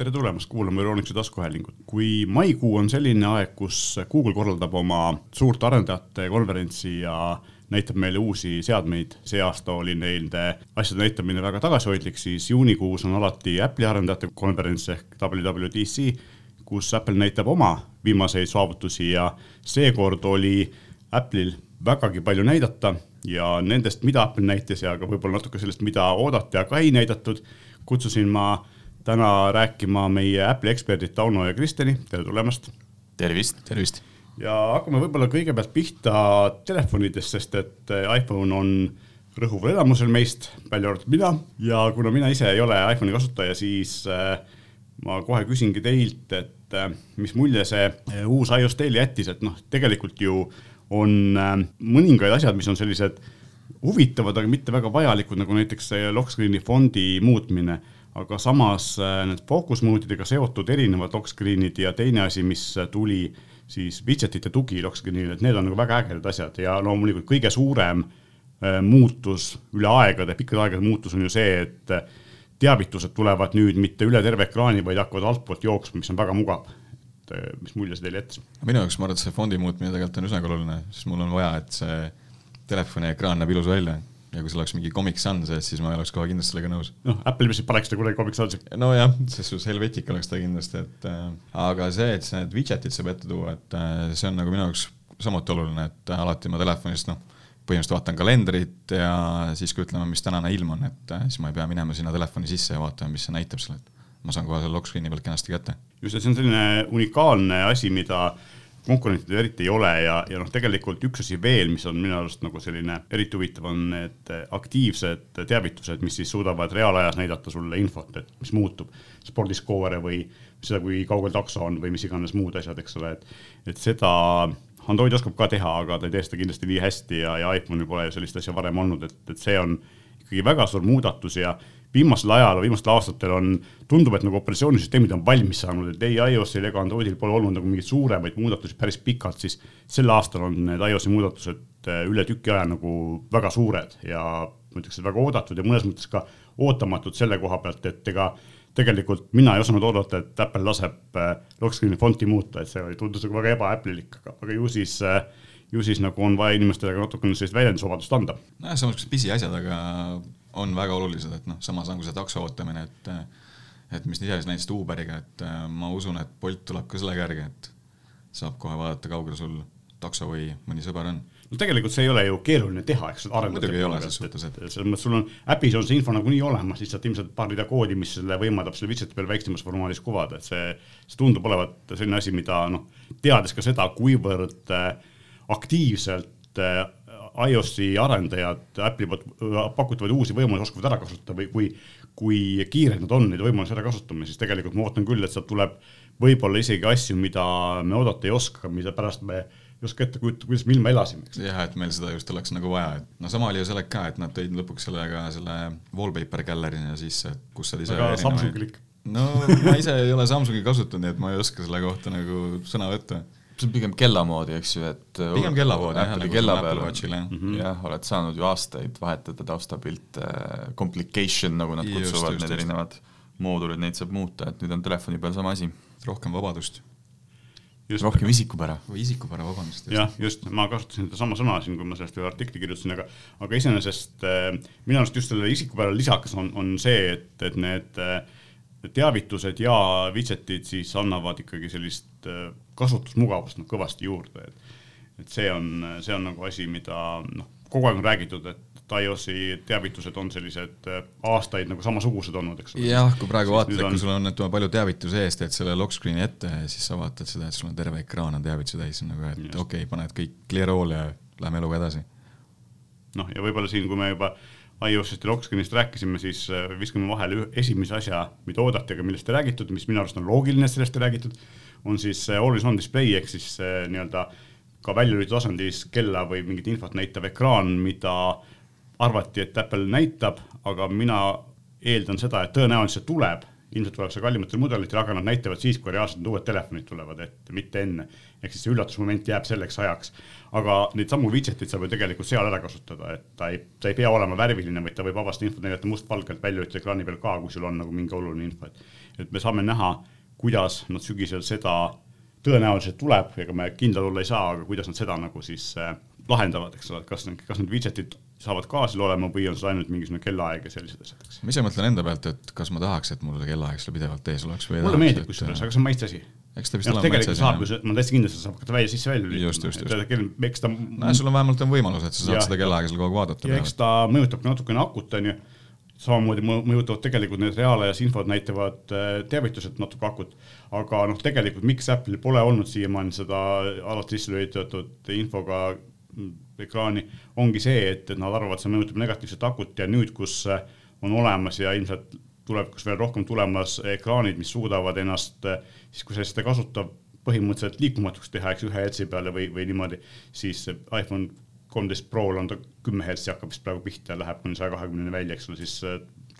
tere tulemast kuulama Euroonikuse taskuhäälingut. kui maikuu on selline aeg, kus Google korraldab oma suurt arendajate konverentsi ja näitab meile uusi seadmeid, see aasta oli nende asjade näitamine väga tagasihoidlik, siis juunikuus on alati Apple'i arendajate konverents ehk WWDC, kus Apple näitab oma viimaseid saavutusi ja seekord oli Apple'il vägagi palju näidata ja nendest, mida Apple näitas ja ka võib-olla natuke sellest, mida oodati, aga ei näidatud, kutsusin ma täna rääkima meie Apple'i eksperdid Tauno ja Kristeni, tere tulemast. tervist. tervist. ja hakkame võib-olla kõigepealt pihta telefonidest, sest et iPhone on rõhuval elamusel meist, välja arvatud mina ja kuna mina ise ei ole iPhone'i kasutaja, siis äh, ma kohe küsingi teilt, et äh, mis mulje see uus iOS teile jättis, et noh, tegelikult ju on mõningaid asjad, mis on sellised huvitavad, aga mitte väga vajalikud, nagu näiteks see lock screen'i fondi muutmine aga samas äh, need focus mode'idega seotud erinevad lock screen'id ja teine asi, mis tuli siis widget'ite tugi lock screen'ile, et need on nagu väga ägedad asjad ja loomulikult kõige suurem äh, muutus üle aegade, pikkade aegade muutus on ju see, et äh, teavitused tulevad nüüd mitte üle terve ekraani, vaid hakkavad altpoolt jooksma, mis on väga mugav. et mis mulje see teile jättis? minu jaoks ma arvan, et see fondi muutmine tegelikult on üsnagi oluline, sest mul on vaja, et see telefoni ekraan näeb ilus välja ja kui seal oleks mingi Comic Sans sees, siis ma oleks kohe kindlasti sellega nõus. noh, Apple vist paneks seda kunagi Comic Sansi. nojah, ses suhtes Helvetic oleks ta kindlasti, et äh, aga see, et need widget'id saab ette tuua, et äh, see on nagu minu jaoks samuti oluline, et äh, alati ma telefonist noh, põhimõtteliselt vaatan kalendrit ja siis ka ütleme, mis tänane ilm on, et äh, siis ma ei pea minema sinna telefoni sisse ja vaatama, mis see näitab seal, et ma saan kohe selle lock screen'i pealt kenasti kätte. just, et see on selline unikaalne asi, mida konkurentidel eriti ei ole ja, ja noh, tegelikult üks asi veel, mis on minu arust nagu selline eriti huvitav, on need aktiivsed teavitused, mis siis suudavad reaalajas näidata sulle infot, et mis muutub. spordiscore'e või seda, kui kaugel takso on või mis iganes muud asjad, eks ole, et, et seda Android oskab ka teha, aga ta ei tee seda kindlasti nii hästi ja, ja iPhone'il pole sellist asja varem olnud, et, et see on ikkagi väga suur muudatus ja viimasel ajal, viimastel aastatel on, tundub, et nagu operatsioonisüsteemid on valmis saanud, et ei iOS-il ega Androidil pole olnud nagu mingeid suuremaid muudatusi päris pikalt, siis sel aastal on need iOS-i muudatused äh, üle tüki aja nagu väga suured ja ma ütleks, et väga oodatud ja mõnes mõttes ka ootamatud selle koha pealt, et ega tegelikult mina ei osanud oodata, et Apple laseb äh, lock screen'i fonti muuta, et see oli, tundus nagu väga ebaäplilik, aga, aga ju siis äh, ju siis nagu on vaja inimestele ka natukene sellist väljendusvabadust anda. nojah, samas pisiasjad, aga on väga olulised, et noh, samas on ka see takso ootamine, et et mis iseenesest näitasid Uberiga, et äh, ma usun, et Bolt tuleb ka sellega järgi, et saab kohe vaadata, kaugel sul takso või mõni sõber on. no tegelikult see ei ole ju keeruline teha, eks. muidugi ei ole ses suhtes, et selles mõttes sul on äpis on see info nagunii olemas, lihtsalt ilmselt paar rida koodi, mis selle võimaldab selle widget'i peal väiksemas formaadis kuvada, et see, see tundub olevat selline asi, mida noh, teades ka seda, kuivõrd äh, aktiivselt äh, iOS-i arendajad Apple'i poolt pakutavaid uusi võimalusi oskavad ära kasutada või kui, kui kiired nad on neid võimalusi ära kasutama, siis tegelikult ma ootan küll, et sealt tuleb võib-olla isegi asju, mida me oodata ei oska, mida pärast me ei oska ette kujutada, kuidas me ilma elasime. jah, et meil seda just oleks nagu vaja, et no sama oli ju sellega ka, et nad tõid lõpuks sellega selle wallpaper gallery'na sisse, kus saad ise aga Samsungil ikka. no ma ise ei ole Samsungi kasutanud, nii et ma ei oska selle kohta nagu sõna võtta see on pigem kellamoodi, eks ju, et pigem kellamoodi jah, nagu kella peal on, mm -hmm. jah, oled saanud ju aastaid vahetada taustapilte, complication, nagu nad just, kutsuvad, need erinevad moodulid, neid saab muuta, et nüüd on telefoni peal sama asi. rohkem vabadust. Just, rohkem isikupära. või isikupära, vabandust. jah, just, ma kasutasin sedasama sõna siin, kui ma sellest ühe artikli kirjutasin, aga, aga iseenesest äh, minu arust just selle isikupära lisakas on, on see, et, et need äh, teavitused ja widget'id siis annavad ikkagi sellist äh, kasutusmugavust noh kõvasti juurde, et, et see on, see on nagu asi, mida noh, kogu aeg on räägitud, et iOS-i teavitused on sellised äh, aastaid nagu samasugused olnud, eks ole. jah, kui praegu vaatad, et kui sul on, ütleme, palju teavitusi ees, teed selle lock screen'i ette siis sa vaatad seda, et sul on terve ekraan on teavitusi täis, nagu et okei okay,, paned kõik clear all ja lähme eluga edasi. noh, ja võib-olla siin, kui me juba iOS-ist ja lock-screen'ist rääkisime, siis äh, viskame vahele esimese asja, mida oodati, aga millest ei räägitud, mis minu arust on loogiline, et sellest ei räägitud, on siis always on display ehk siis nii-öelda ka väljalülitu tasandis kella või mingit infot näitav ekraan, mida arvati, et Apple näitab, aga mina eeldan seda, et tõenäoliselt tuleb ilmselt tuleb see kallimatel mudelitel, aga nad näitavad siis, kui reaalselt need uued telefonid tulevad ette, mitte enne. ehk siis see üllatusmoment jääb selleks ajaks. aga neid samu widget'id saab ju tegelikult seal ära kasutada, et ta ei, ta ei pea olema värviline, vaid ta võib vabasti infot näidata mustvalgelt välja ütle ekraani peal ka, kui sul on nagu mingi oluline info, et. et me saame näha, kuidas nad sügisel seda tõenäoliselt tuleb, ega me kindlad olla ei saa, aga kuidas nad seda nagu siis äh, lahendavad, eks ole, et kas, kas need widget'id saavad kaasal olema või on see ainult mingisugune kellaaeg ja sellised asjad, eks. ma ise mõtlen enda pealt, et kas ma tahaks, et mul kellaaeg seal pidevalt ees oleks või mulle meeldib kusjuures, aga see on maitse asi. eks ta vist ole maitse asi. saab ju, ma olen täiesti kindel, sa saab hakata välja, sisse-välja lülitama. just, just, just. eks ta. no sul on vähemalt on võimalus, et sa saad ja, seda kellaaega seal kogu aeg vaadata. ja eks ta mõjutab ka natukene akut, on ju samamoodi mõjutavad tegelikult need reaalajas infod näitavad äh, teavitused natuke akut, aga noh, tegelikult miks Apple'il pole olnud siiamaani seda alati sisse lülitatud infoga ekraani, ongi see, et, et nad arvavad, see mõjutab negatiivset akut ja nüüd, kus on olemas ja ilmselt tulevikus veel rohkem tulemas ekraanid, mis suudavad ennast siis, kui sa seda kasutad, põhimõtteliselt liikumatuks teha, eks ühe hertsi peale või, või niimoodi, siis iPhone kolmteist Prol on ta kümme hertsi hakkab vist praegu pihta ja läheb kuni saja kahekümneni välja, eks ole, siis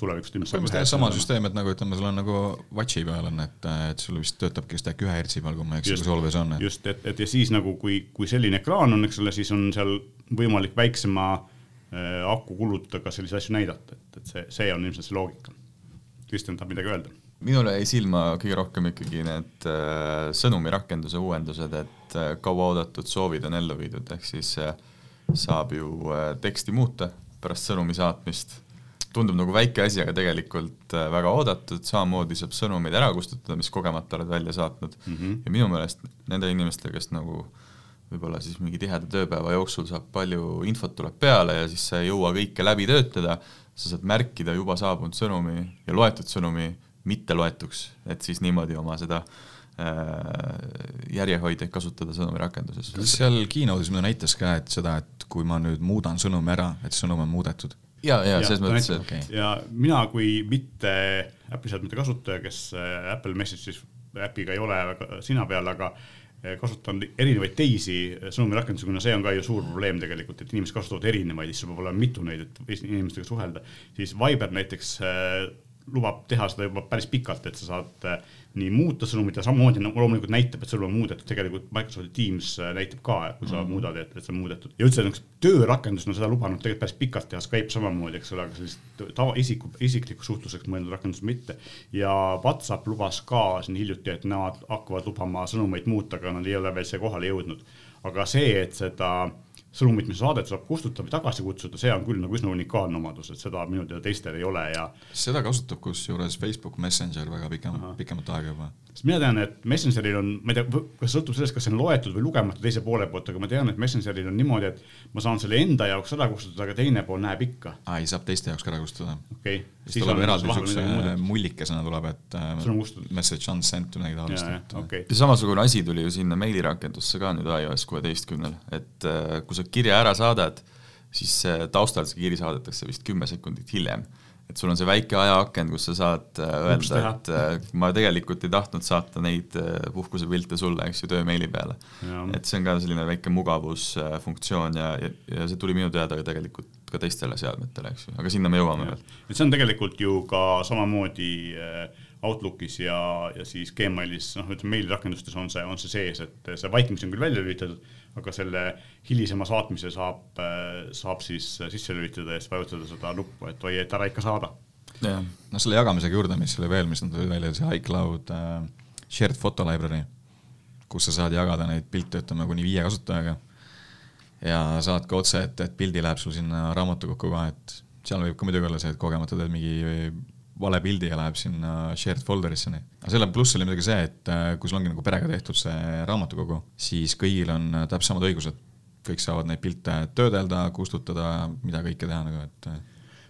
tulevikus ilmselt. põhimõtteliselt sama süsteem, et nagu ütleme, sul on nagu watch'i peal on, et, et sul vist töötabki vist äkki ühe hertsi peal, kui ma ei eksi, kui always on just, et, et ja siis nagu, kui, kui selline ekraan on, eks ole, siis on seal võimalik väiksema äh, aku kulutusega selliseid asju näidata, et, et see, see on ilmselt see loogika. Kristjan tahab midagi öelda? minule jäi silma kõige rohkem ikkagi need äh, sõnumirakenduse uuendused, et äh, kauaoodatud soovid on ellu viidud, ehk siis äh, saab ju äh, teksti muuta pärast sõnumi saatmist tundub nagu väike asi, aga tegelikult äh, väga oodatud, samamoodi saab sõnumeid ära kustutada, mis kogemata oled välja saatnud mm. -hmm. ja minu meelest nende inimestega, kes nagu võib-olla siis mingi tiheda tööpäeva jooksul saab palju infot tuleb peale ja siis sa ei jõua kõike läbi töötada, sa saad märkida juba saabunud sõnumi ja loetud sõnumi mitteloetuks, et siis niimoodi oma seda äh, järjehoidjaid kasutada sõnumirakenduses. seal keynote'is muidu näitas ka, et seda, et kui ma nüüd muudan sõnumi ära, et sõnum on muudetud? Ja, ja selles mõttes, et okay. ja mina kui mitte Apple'i seadmete kasutaja, kes äh, Apple Message'is äpiga ei ole väga sina peal, aga äh, kasutan erinevaid teisi sõnumirakendusi, kuna see on ka ju suur probleem tegelikult, et inimesed kasutavad erinevaid, siis sul peab olema mitu neid, et inimestega suhelda. siis Viber näiteks äh, lubab teha seda juba päris pikalt, et sa saad äh, nii muuta sõnumit ja samamoodi nagu loomulikult näitab, et sul on muudetud, tegelikult Microsoft Teams äh, näitab ka, kui sa mm -hmm. muudad, et, et see on muudetud. ja üldse niisugused töörakendused on seda lubanud tegelikult päris pikalt teha, Skype samamoodi, eks ole, aga sellist tava, isiku, isikliku suhtluseks mõeldud rakendust mitte. ja Whatsapp lubas ka siin hiljuti, et nemad hakkavad lubama sõnumeid muuta, aga nad ei ole veel siia kohale jõudnud. aga see, et seda sõnumit, mis saadet saab kustutada või tagasi kutsuda, see on küll nagu üsna unikaalne omadus, et seda minu teada teistel ei ole ja. seda kasutab kusjuures Facebook Messenger väga pikem, pikemat aega juba sest mina tean, et Messengeril on, ma ei tea, kas sõltub sellest, kas see on loetud või lugematu teise poole poolt, aga ma tean, et Messengeril on niimoodi, et ma saan selle enda jaoks ära kustutada, aga teine pool näeb ikka. aa, ei, saab teiste jaoks ka ära kustutada. okei okay.. siis tuleb eraldi siukse mullikesena tuleb, et äh, message unsent või midagi taolist, et okay.. ja samasugune asi tuli ju sinna meilirakendusse ka nüüd iOS kuueteistkümnel, et äh, kui sa kirja ära saadad, siis taustal see kiri saadetakse vist kümme sekundit hiljem. Et sul on see väike ajaaken, kus sa saad äh, öelda, et äh, ma tegelikult ei tahtnud saata neid äh, puhkusepilte sulle, eks ju, töömeili peale. et see on ka selline väike mugavusfunktsioon ja, ja, ja see tuli minu teada tegelikult ka teistele seadmetele, eks ju, aga sinna me jõuame veel. et see on tegelikult ju ka samamoodi Outlookis ja, ja siis Gmailis, noh, ütleme meilirakendustes on see, on see sees, et see vaikimisi on küll välja lülitatud aga selle hilisema saatmise saab, saab siis sisse lülitada ja siis vajutada seda nuppu, et oi, et ära ikka saada. no selle jagamisega juurde, mis oli veel, mis nad tulid välja, see iCloud äh, shared photo library, kus sa saad jagada neid pilte, ütleme kuni viie kasutajaga. ja saad ka otse, et, et pildi läheb sul sinna raamatukokku ka, et seal võib ka muidugi olla see, et kogemata teed mingi vale pildi ja läheb sinna shared folder'isse. aga selle pluss oli muidugi see, et äh, kui sul ongi nagu perega tehtud see raamatukogu, siis kõigil on äh, täpselt samad õigused. kõik saavad neid pilte töödelda, kustutada, mida kõike teha nagu, et äh.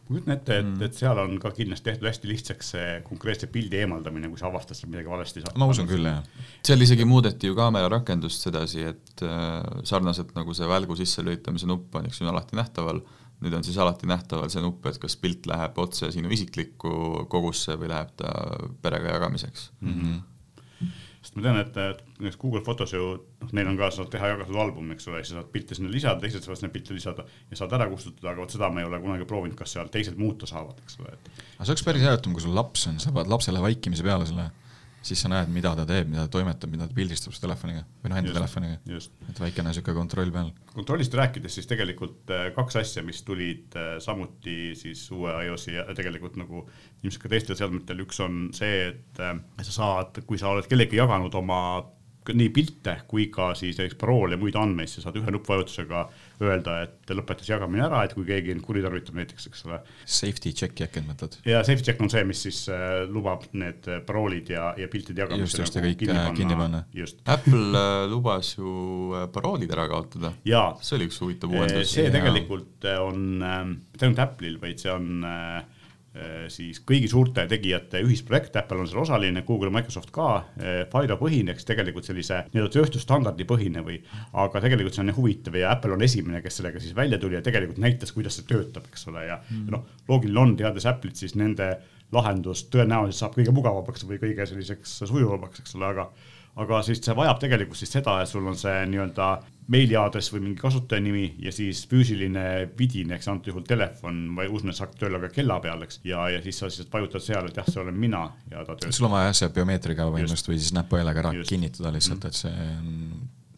ma kujutan ette, et, mm. et seal on ka kindlasti tehtud hästi lihtsaks see konkreetse pildi eemaldamine, kui sa avastad seal midagi valesti. ma usun küll, jah. seal isegi muudeti ju kaamera rakendust sedasi, et äh, sarnaselt nagu see välgu sisselülitamise nupp on, eks ju, alati nähtaval nüüd on siis alati nähtaval see nupp, et kas pilt läheb otse sinu isiklikku kogusse või läheb ta perega jagamiseks mm. -hmm. sest ma tean, et näiteks Google Fotos ju, noh, neil on ka, saad teha jagatud album, eks ole, siis saad pilte sinna lisada, teised saavad sinna pilte lisada ja saad ära kustutada, aga vot seda ma ei ole kunagi proovinud, kas seal teised muuta saavad, eks ole, et. aga see oleks päris hea juhtum, kui sul laps on, sa paned lapsele vaikimise peale selle siis sa näed, mida ta teeb, mida ta toimetab, mida ta pildistab su telefoniga või noh, enda telefoniga. et väikene niisugune kontroll peal. kontrollist rääkides, siis tegelikult äh, kaks asja, mis tulid äh, samuti siis uue iOS-i ja tegelikult nagu ilmselt ka teistel seadmetel, üks on see, et äh, sa saad, kui sa oled kellegi jaganud oma nii pilte kui ka siis näiteks paroole ja muid andmeid, sa saad ühe nuppvajutusega öelda, et lõpetas jagamine ära, et kui keegi kuritarvitab näiteks, eks ole. Safety check'i äkki mõtled? ja safety check on see, mis siis äh, lubab need paroolid ja, ja piltide jagamise just, just, nagu kinni panna, kinni panna.. Apple äh, lubas ju äh, paroolid ära kaotada. see oli üks huvitav uuendus. see tegelikult on äh,, mitte ainult Apple'il, vaid see on äh, Äh, siis kõigi suurte tegijate ühisprojekt, Apple on seal osaline, Google Microsoft ka, äh, FIDO põhine, eks tegelikult sellise nii-öelda tööstusstandardi põhine või, aga tegelikult see on huvitav ja Apple on esimene, kes sellega siis välja tuli ja tegelikult näitas, kuidas see töötab, eks ole, ja mm. noh, loogiline on, teades Apple'it, siis nende lahendus tõenäoliselt saab kõige mugavamaks või kõige selliseks sujuvamaks, eks ole, aga aga siis see vajab tegelikult siis seda, et sul on see nii-öelda meiliaadress või mingi kasutajanimi ja siis füüsiline vidin ehk antud juhul telefon või usun, et see hakkab tööle ka kella peal, eks. ja, ja siis sa siis vajutad seal, et jah, see olen mina ja ta töötab. sul on vaja jah, see biomeetriga põhimõtteliselt või siis näpuhäälega kinnitada lihtsalt, et see on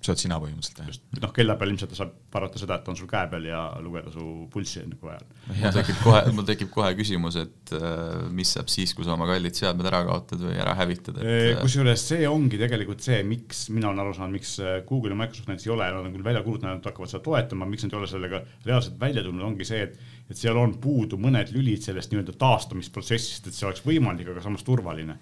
see oled sina põhimõtteliselt, jah? noh, kella peal ilmselt saab parata seda, et on sul käe peal ja lugeda su pulssi enne kui ajal. mul tekib kohe, mul tekib kohe küsimus, et äh, mis saab siis, kui sa oma kallid seadmed ära kaotad või ära hävitad et.... Äh, kusjuures see ongi tegelikult see, miks mina olen aru saanud, miks äh, Google ja Microsoft näiteks ei ole, nad on küll välja kuulutanud, et hakkavad seda toetama, miks nad ei ole sellega reaalselt välja tulnud, ongi see, et et seal on puudu mõned lülid sellest nii-öelda taastamisprotsessist, et see oleks võimalik, aga samas turvaline.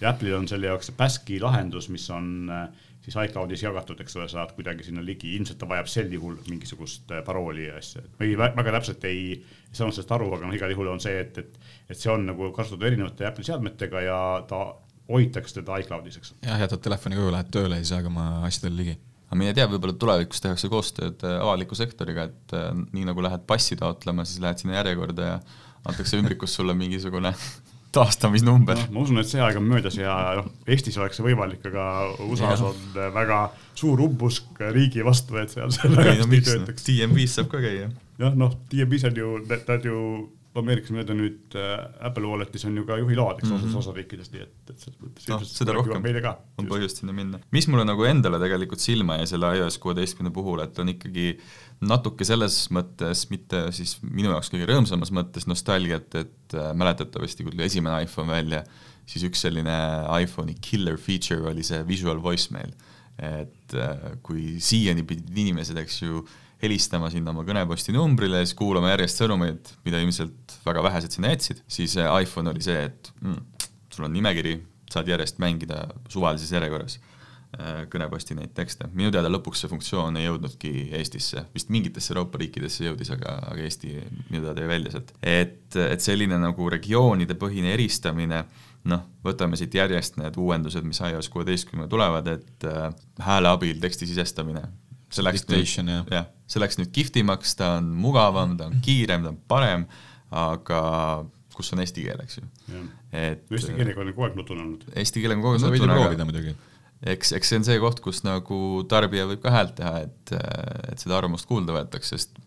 ja Apple'il on selle jaoks see Baski lahendus, mis on äh, siis iCloudis jagatud, eks ole, saad kuidagi sinna ligi, ilmselt ta vajab sel juhul mingisugust äh, parooli ja asja, et ma ei, väga täpselt ei, ei saanud sellest aru, aga noh, igal juhul on see, et, et, et see on nagu kasutatud erinevate Apple'i seadmetega ja ta hoitakse teda iCloudis, eks. jah, jätad telefoni koju, lähed tööle, ei saa ka oma asjadele ligi. Aga mine tea, võib-olla tulevikus tehakse koostööd äh, avaliku sektoriga, et äh, nii nagu lähed passi taotlema, siis lähed sinna järjekorda ja antakse ümbrikus sulle mingisugune taastamisnumber no,. ma usun, et see aeg on möödas ja noh, Eestis oleks see võimalik, aga USA-s on väga suur umbusk riigi vastu, et seal hästi no, töötaks. DMV-s saab ka käia. jah, noh, DMV-s on ju, nad ju Ameerikas mööda nüüd äh, Apple Walletis on ju ka juhiload, eks mm -hmm. osas osariikides, nii et, et selles mõttes no, seda rohkem ka. on põhjust sinna minna. mis mulle nagu endale tegelikult silma jäi selle iOS kuueteistkümne puhul, et on ikkagi natuke selles mõttes, mitte siis minu jaoks kõige rõõmsamas mõttes nostalgiat, et äh, mäletatavasti, kui tuli esimene iPhone välja, siis üks selline iPhone'i killer feature oli see visual voicemail. et äh, kui siiani pidid inimesed, eks ju, helistama sinna oma kõneposti numbrile ja siis kuulama järjest sõnumeid, mida ilmselt väga vähesed sinna jätsid, siis iPhone oli see, et mm, sul on nimekiri, saad järjest mängida suvalises järjekorras äh, kõneposti neid tekste. minu teada lõpuks see funktsioon ei jõudnudki Eestisse, vist mingitesse Euroopa riikidesse jõudis, aga, aga Eesti minu teada jäi välja sealt. et, et selline nagu regioonide põhine eristamine, noh, võtame siit järjest need uuendused, mis iOS kuueteistkümne tulevad, et äh, hääle abil teksti sisestamine, see läks Dictation, nüüd, jah, see läks nüüd kihvtimaks, ta on mugavam, ta on kiirem, ta on parem, aga kus on eesti keel, eks ju. et eesti keelega on kogu aeg nutune olnud. Eesti keelega on kogu aeg nutune, aga eks, eks see on see koht, kus nagu tarbija võib ka häält teha, et, et seda arvamust kuulda võetakse, sest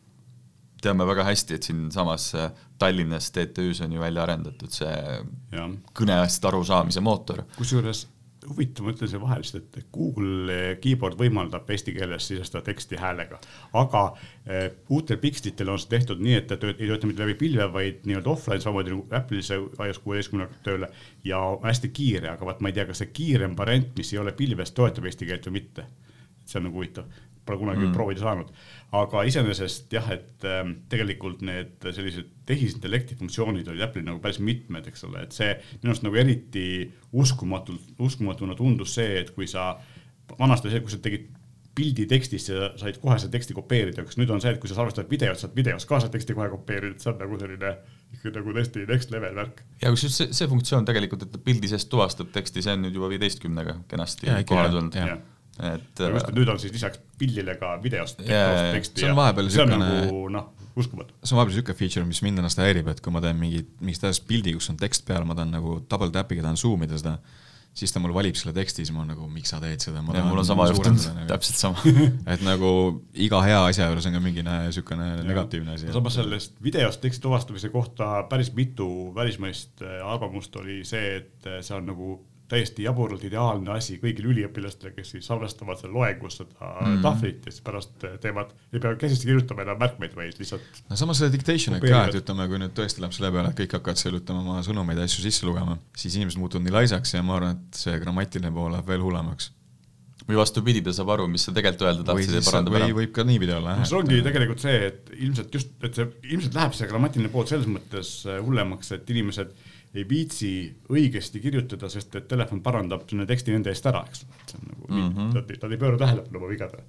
teame väga hästi, et siinsamas Tallinnas TTÜ-s on ju välja arendatud see ja. kõnest arusaamise mootor. kusjuures huvitav, ma ütlen siia vahele lihtsalt, et Google keyboard võimaldab eesti keeles sisestada teksti häälega, aga äh, uutel Pixelitel on see tehtud nii, et ta tööt, ei tööta mitte läbi pilve, vaid nii-öelda offline, samamoodi nagu Apple'il see iOS kuueteistkümne hakkab tööle ja hästi kiire, aga vaat ma ei tea, kas see kiirem variant, mis ei ole pilves, toetab eesti keelt või mitte. see on nagu huvitav, pole kunagi mm. proovida saanud. Aga iseenesest jah, et äh, tegelikult need sellised tehisintellekti funktsioonid olid Apple'il nagu päris mitmed, eks ole, et see minu arust nagu eriti uskumatult, uskumatuna tundus see, et kui sa, vanasti see, kui sa tegid pildi tekstist ja said kohe seda teksti kopeerida, kas nüüd on see, et kui sa salvestad videot, saad videos ka seda teksti kohe kopeerida, et see on nagu selline ikka nagu tõesti next level värk. ja kusjuures see, see funktsioon tegelikult, et ta pildi seest tuvastab teksti, see on nüüd juba viieteistkümnega kenasti kohale tulnud et just, et nüüd on siis lisaks pildile ka videost yeah, teksti see on vahepeal niisugune nagu noh, uskumatu. see on vahepeal niisugune feature, mis mind ennast häirib, et kui ma teen mingi, mingit täiesti pildi, kus on tekst peal, ma tahan nagu double tap'iga tahan zoom ida seda, siis ta mul valib selle teksti, siis ma olen nagu, miks sa teed seda, mul on sama juhtunud, nagu. täpselt sama et nagu iga hea asja juures on ka mingi niisugune negatiivne asi. samas sellest videost teksti tuvastamise kohta päris mitu välismaist äh, arvamust oli see, et äh, see on nagu täiesti jaburalt ideaalne asi kõigile üliõpilastele, kes siis salvestavad seal loengus seda mm -hmm. tahvlit ja siis pärast teevad, ei pea käsitsi kirjutama enam märkmeid, vaid lihtsalt. no samas selle dictation'i ka, et ütleme, kui nüüd tõesti läheb selle peale, et kõik hakkavad seal ütlema oma sõnumeid ja asju sisse lugema, siis inimesed muutuvad nii laisaks ja ma arvan, et see grammatiline pool läheb veel hullemaks või vastupidi, ta saab aru, mis sa tegelikult öelda tahtsid ja parandab ära. võib ka niipidi olla, jah. see ongi tegelikult see, et ilmselt just, et see, ilmselt läheb see grammatiline pool selles mõttes äh, hullemaks, et inimesed ei viitsi õigesti kirjutada, sest et telefon parandab selle teksti nende eest ära, eks see on nagu mm, -hmm. nad, nad ei pööra tähelepanu oma vigadele.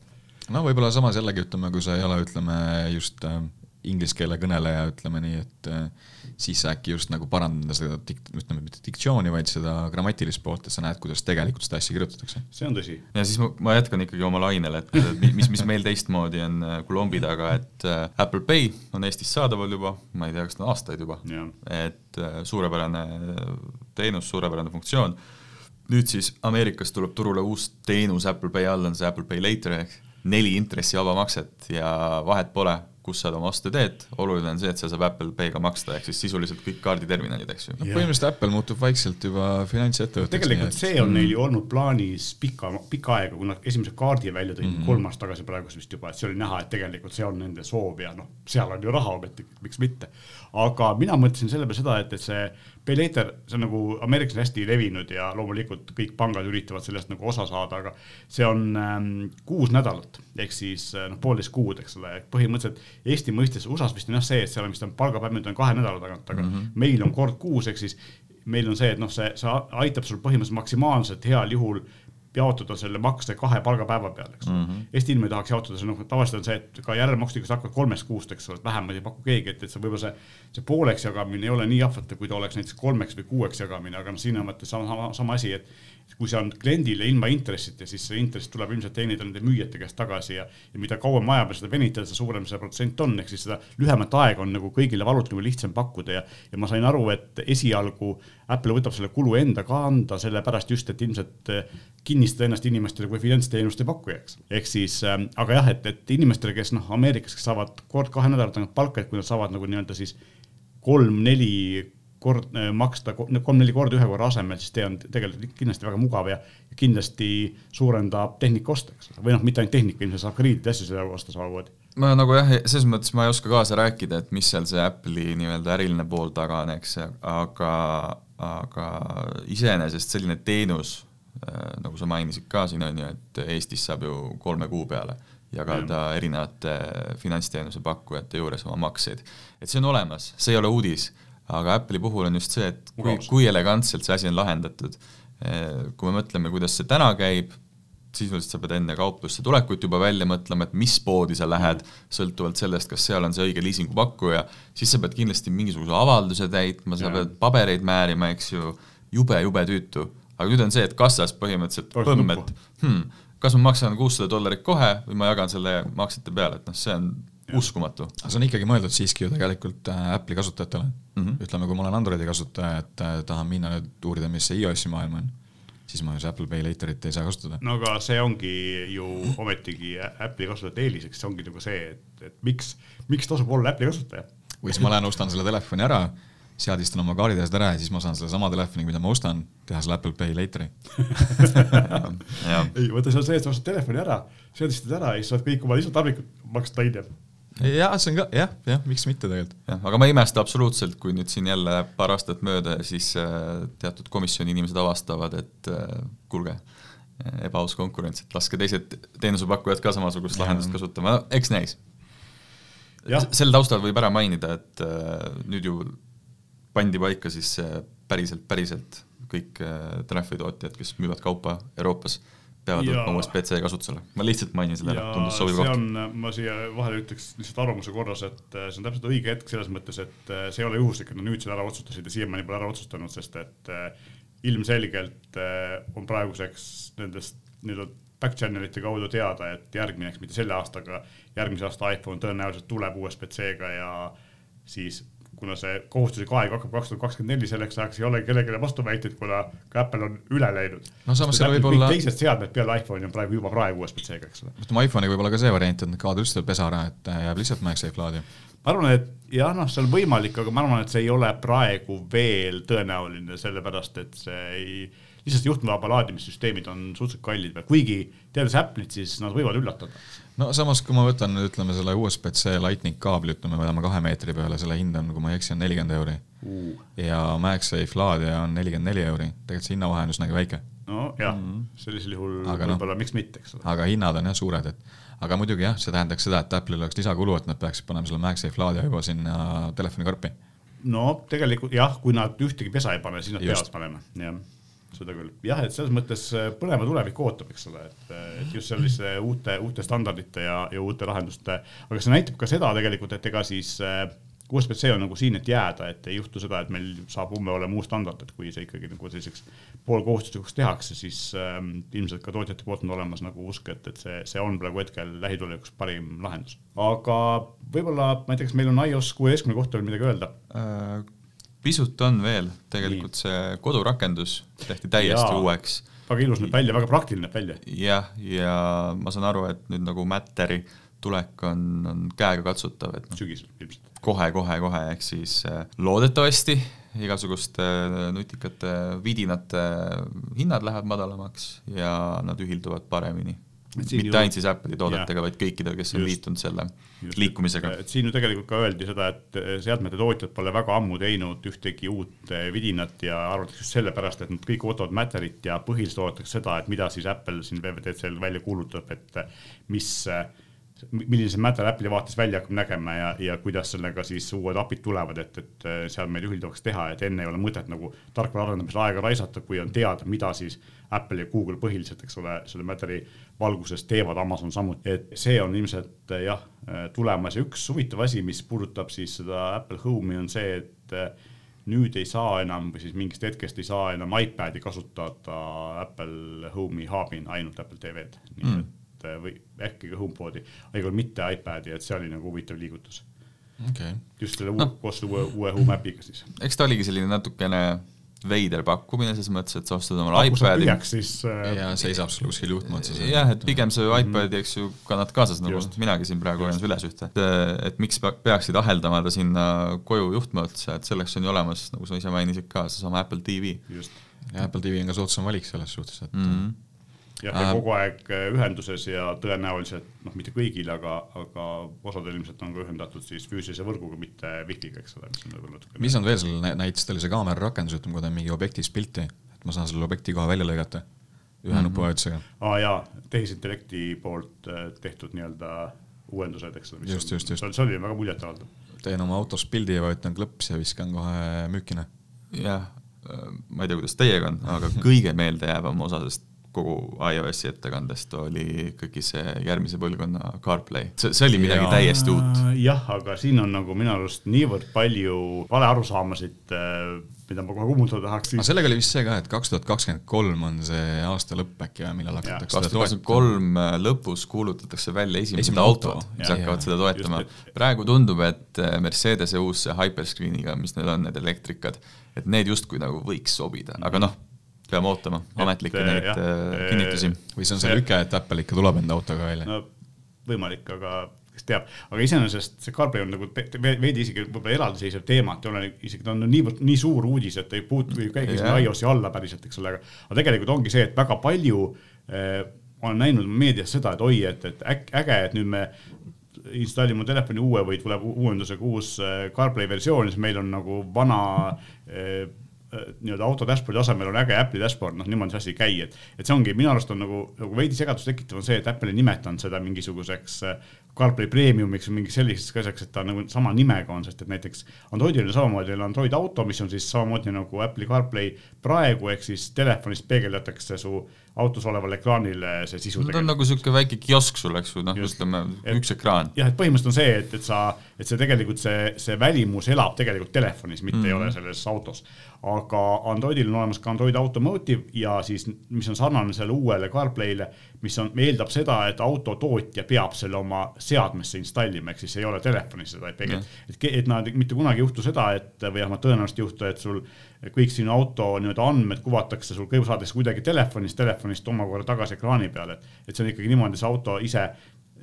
no võib-olla samas jällegi ütleme, kui sa ei ole, ütleme just äh, inglise keele kõneleja, ütleme nii, et äh, siis sa äkki just nagu parandada seda dik-, ütleme mitte diktsiooni, vaid seda grammatilist poolt, et sa näed, kuidas tegelikult seda asja kirjutatakse. see on tõsi. ja siis ma, ma jätkan ikkagi oma lainel, et mis, mis meil teistmoodi on äh, Colombi taga, et äh, Apple Pay on Eestis saadaval juba, ma ei tea, kas ta on aastaid juba, et suurepärane teenus, suurepärane funktsioon, nüüd siis Ameerikas tuleb turule uus teenus Apple Pay all, on see Apple Pay Later ehk neli intressivaba makset ja vahet pole kus sa oma oste teed, oluline on see, et see saab Apple Pay'ga maksta, ehk siis sisuliselt kõik kaarditerminalid, eks ju. no põhimõtteliselt Apple muutub vaikselt juba finantsettevõtteks. tegelikult nii, see on neil ju olnud plaanis pikka, pikka aega, kui nad esimese kaardi välja tõid mm -hmm. kolm aastat tagasi praegu vist juba, et see oli näha, et tegelikult see on nende soov ja noh, seal on ju raha ometi, miks mitte. aga mina mõtlesin selle peale seda, et, et see Pay later, see on nagu Ameerikas hästi levinud ja loomulikult kõik pangad üritavad sellest nagu osa saada, aga see on ähm, kuus nädalat ehk siis äh, noh, poolteist kuud, eks ole, põhimõtteliselt Eesti mõistes USA-s vist on jah see, et seal on vist on palgapäev nüüd on kahe nädala tagant, aga mm -hmm. meil on kord kuus, ehk siis meil on see, et noh, see, see aitab sul põhimõtteliselt maksimaalselt heal juhul jaotada selle makse kahe palgapäeva peale, eks. Mm -hmm.. Eesti inimene tahaks jaotada, noh, tavaliselt on see, et ka järelmaksuga sa hakkad kolmest kuust, eks ole, vähemalt ei paku keegi, et, et see võib-olla see, see pooleks jagamine ei ole nii jahvatav, kui ta oleks näiteks kolmeks või kuueks jagamine, aga noh, siin on vaata sama, sama, sama asi, et kui see on kliendile ilma intressita, siis see intress tuleb ilmselt teenida nende müüjate käest tagasi ja, ja mida kauem ajab ja seda venitada, seda suurem see protsent on, ehk siis seda lühemat aega on nagu kõigile valutum ja lihtsam pakkuda ja, ja ma sain aru, et esialgu Apple võtab selle kulu enda kanda, sellepärast just, et ilmselt eh, kinnistada ennast inimestele kui finantsteenuste pakkujaks. ehk siis äh,, aga jah, et, et inimestele, kes noh, Ameerikas, kes saavad kord kahe nädala tagant palka, et kui nad saavad nagu nii-öelda siis kolm-neli kord äh, maksta kolm-neli korda ühe korra asemel, siis tee on tegelikult kindlasti väga mugav ja kindlasti suurendab tehnika osta, eks ole, või noh, mitte ainult tehnika, ilmselt saab ja asju selle osta samamoodi. ma nagu jah, selles mõttes ma ei oska kaasa rääkida, et mis seal see Apple'i nii-öelda äriline pool taga on, eks, aga, aga iseenesest selline teenus, äh, nagu sa mainisid ka siin on ju, et Eestis saab ju kolme kuu peale jagada erinevate finantsteenuse pakkujate juures oma makseid. et see on olemas, see ei ole uudis aga Apple'i puhul on just see, et kui, kui elegantselt see asi on lahendatud. Eh, kui me mõtleme, kuidas see täna käib, sisuliselt sa pead enne kauplusse tulekut juba välja mõtlema, et mis poodi sa lähed, sõltuvalt sellest, kas seal on see õige liisingupakkuja, siis sa pead kindlasti mingisuguse avalduse täitma, sa ja. pead pabereid määrima, eks ju, jube, jube tüütu. aga nüüd on see, et kassas põhimõtteliselt põmm, et hmm, kas ma maksan kuussada dollarit kohe või ma jagan selle maksete peale, et noh, see on uskumatu. aga see on ikkagi mõeldud siiski ju tegelikult äh, Apple'i kasutajatele mm. -hmm. ütleme, kui ma olen Androidi kasutaja, et äh, tahan minna nüüd uurida, mis see iOS-i maailm on, siis ma ju see Apple Pay Laterit ei saa kasutada. no aga see ongi ju ometigi Apple'i kasutajate eeliseks, see ongi nagu see, et, et miks, miks tasub olla Apple'i kasutaja. või siis ma lähen ostan selle telefoni ära, seadistan oma kaardidest ära ja siis ma saan sellesama telefoni, mida ma ostan, teha selle Apple Pay Lateri ei, vaata see on see, et sa ostad telefoni ära, seadistad ära ja siis saad kõik oma lisatarvikud maksta hiljem jah, see on ka jah, jah, miks mitte tegelikult. jah, aga ma ei imesta absoluutselt, kui nüüd siin jälle paar aastat mööda ja siis äh, teatud komisjoni inimesed avastavad, et äh, kuulge, ebaaus konkurents, et laske teised teenusepakkujad ka samasugust lahendust kasutama, eks näis. sel taustal võib ära mainida, et äh, nüüd ju pandi paika siis päriselt, päriselt kõik trahvitootjad, kes müüvad kaupa Euroopas peavad võtma USB-C kasutusele. ma lihtsalt mainin seda ära, tundus sobiv koht. ma siia vahele ütleks lihtsalt arvamuse korras, et äh, see on täpselt õige hetk selles mõttes, et äh, see ei ole juhuslik, et nad nüüd selle ära otsustasid ja siiamaani pole ära otsustanud, sest et äh, ilmselgelt on praeguseks nendest nii-öelda back channel'ite kaudu teada, et järgmine, eks mitte selle aastaga, järgmise aasta iPhone tõenäoliselt tuleb USB-C-ga ja siis kuna see kohustuslik aeg hakkab kaks tuhat kakskümmend neli, selleks ajaks ei ole kellelegi vastuväiteid, kuna ka Apple on üle läinud. no samas seal võib olla. teised seadmed peale iPhone'i on praegu juba praegu USB-C-ga, eks ole. ütleme iPhone'iga võib olla ka see variant, et nad kaovad üldse pesa ära, et jääb lihtsalt MagSafe laadi. ma arvan, et jah, noh, see on võimalik, aga ma arvan, et see ei ole praegu veel tõenäoline, sellepärast et see ei lihtsalt juhtmevaba laadimissüsteemid on suhteliselt kallid, kuigi teades Apple'it, siis nad võivad üllatada no samas, kui ma võtan nüüd ütleme selle USB-C lightning kaabli, ütleme, võtame kahe meetri peale, selle hind on, kui ma ei eksi, on nelikümmend euri uh.. ja MagSafe laadija on nelikümmend neli euri, tegelikult see hinnavahe on üsnagi väike. nojah mm -hmm., sellisel juhul noh, võib-olla no, miks mitte, eks ole. aga hinnad on jah suured, et aga muidugi jah, see tähendaks seda, et Apple'il oleks lisakulu, et nad peaksid panema selle MagSafe laadija juba sinna telefonikarpi. no tegelikult jah, kui nad ühtegi pesa ei pane, siis nad Just. peavad panema, jah seda küll, jah, et selles mõttes äh, põnev tulevik ootab, eks ole, et, äh, et just selliste uute, uute standardite ja, ja uute lahenduste, aga see näitab ka seda tegelikult, et ega siis äh, USB-C on nagu siin, et jääda, et ei juhtu seda, et meil saab umbes olema uus standard, et kui see ikkagi nagu selliseks poolkohustuslikuks tehakse, siis ähm, ilmselt ka tootjate poolt on olemas nagu usk, et, et see, see on praegu hetkel lähitulevikuks parim lahendus. aga võib-olla, ma ei tea, kas meil on iOS kuueteistkümne kohta veel midagi öelda äh,? Pisut on veel, tegelikult Nii. see kodurakendus tehti täiesti Jaa. uueks. väga ilus näeb välja, väga praktiline näeb välja. jah, ja ma saan aru, et nüüd nagu Matteri tulek on, on käegakatsutav, et noh, sügisel ilmselt. kohe, kohe, kohe, ehk siis äh, loodetavasti igasuguste äh, nutikate vidinate hinnad lähevad madalamaks ja nad ühilduvad paremini mitte ainult siis Apple'i toodetega, vaid kõikidel, kes on just, liitunud selle just, liikumisega. et siin ju tegelikult ka öeldi seda, et seadmete tootjad pole väga ammu teinud ühtegi uut eh, vidinat ja arvatakse just sellepärast, et nad kõik ootavad Matterit ja põhiliselt oodatakse seda, et mida siis Apple siin WWDC-l välja kuulutab, et mis milline see Matter Apple'i vaates välja hakkab nägema ja, ja kuidas sellega siis uued API-d tulevad, et, et seal meil ühildavaks teha, et enne ei ole mõtet nagu tarkvara arendamisel aega raisata, kui on teada, mida siis Apple ja Google põhiliselt, eks ole, selle Matteri valguses teevad, Amazon samuti, et see on ilmselt jah, tulemas ja üks huvitav asi, mis puudutab siis seda Apple Home'i on see, et nüüd ei saa enam või siis mingist hetkest ei saa enam iPad'i kasutada Apple Home'i hub'ina, ainult Apple TV-d, nii mm. et või äkki ka HomePodi, aga igal mitte iPad'i, et see oli nagu huvitav liigutus okay.. just selle no. koos uue, uue Home äpiga siis. eks ta oligi selline natukene veider pakkumine selles mõttes, et sa ostad omale iPadi. siis äh, ja seisab sul kuskil juhtme otsas. jah, et pigem see iPadi, eks ju, kannad kaasas, nagu Just. minagi siin praegu hoian üles ühte. et, et miks peaksid aheldama ta sinna koju juhtme otsa, et selleks on ju olemas, nagu sa ise mainisid ka, seesama Apple TV. ja Apple TV on ka soodsam valik selles suhtes, et mm -hmm jah, ja kogu aeg äh, ühenduses ja tõenäoliselt noh, mitte kõigil, aga, aga osadel ilmselt on ka ühendatud siis füüsilise võrguga, mitte wifi'ga, eks ole, mis on võib-olla natuke. mis on veel seal näiteks, oli see kaamera rakendus, ütleme, kui ta on mingi objektis pilti, et ma saan selle objekti kohe välja lõigata ühe mm -hmm. nupuvajutusega. aa ah, jaa, tehisintellekti poolt äh, tehtud nii-öelda uuendused, eks ole. just, just, just. see oli väga muljetavaldav. teen oma autos pildi ja vajutan klõps ja viskan kohe müükina. jah, äh, ma ei tea, kuidas teiega on, aga kõige meeldejäävam osa sellest kogu iOS-i ettekandest oli ikkagi see järgmise põlvkonna CarPlay, see, see oli midagi ja, täiesti uut. jah, aga siin on nagu minu arust niivõrd palju valearusaamasid, äh, mida ma kohe kummutada tahaks. aga sellega oli vist see ka, et kaks tuhat kakskümmend kolm on see aasta lõpp äkki või millal hakatakse kaks tuhat kakskümmend kolm äh, lõpus kuulutatakse välja esimesed autod, mis hakkavad seda toetama. praegu tundub, et äh, Mercedese uus see Hyperscreeniga, mis neil on, need elektrikad, et need justkui nagu võiks sobida, aga noh peame ootama ametlikke neid jah, äh, kinnitusi. või see on see lüke, et Apple ikka tuleb enda autoga välja? no võimalik, aga kes teab, aga iseenesest see CarPlay on nagu veidi isegi võib-olla eraldiseisev teema, et ei ole isegi ta on niivõrd nii suur uudis, et ei puutu ju käigi sinna iOS-i alla päriselt, eks ole, aga aga tegelikult ongi see, et väga palju eh, olen näinud meedias seda, et oi, et, et äge, et nüüd me installime telefoni uue või tuleb uuendusega uus äh, CarPlay versioon, siis meil on nagu vana eh, Äh, nii-öelda auto dashboard'i asemel on äge Apple'i dashboard, noh niimoodi see asi ei käi, et, et see ongi minu arust on nagu, nagu veidi segadust tekitav on see, et Apple ei nimetanud seda mingisuguseks äh, CarPlay Premiumiks või mingiks selliseks asjaks, et ta nagu sama nimega on, sest et näiteks Androidil on samamoodi on Android Auto, mis on siis samamoodi nagu Apple'i CarPlay praegu, ehk siis telefonist peegeldatakse su autos olevale ekraanile see sisu. ta on nagu sihuke väike kiosk sul, eks ju, noh, ütleme üks ekraan. jah, et põhimõtteliselt on see, et, et sa, et see tegelikult see, see välimus elab tegelikult telefonis, mitte mm -hmm. ei ole selles autos aga Androidil on olemas ka Android Automotive ja siis, mis on sarnane sellele uuele CarPlay'le, mis on, eeldab seda, et autotootja peab selle oma seadmesse installima, ehk siis ei ole telefonis seda, et, et, et, nad mitte kunagi ei juhtu seda, et või vähemalt tõenäoliselt ei juhtu, et sul kõik sinu auto nii-öelda andmed kuvatakse sul saades kuidagi telefonist, telefonist omakorda tagasi ekraani peale, et, et see on ikkagi niimoodi, see auto ise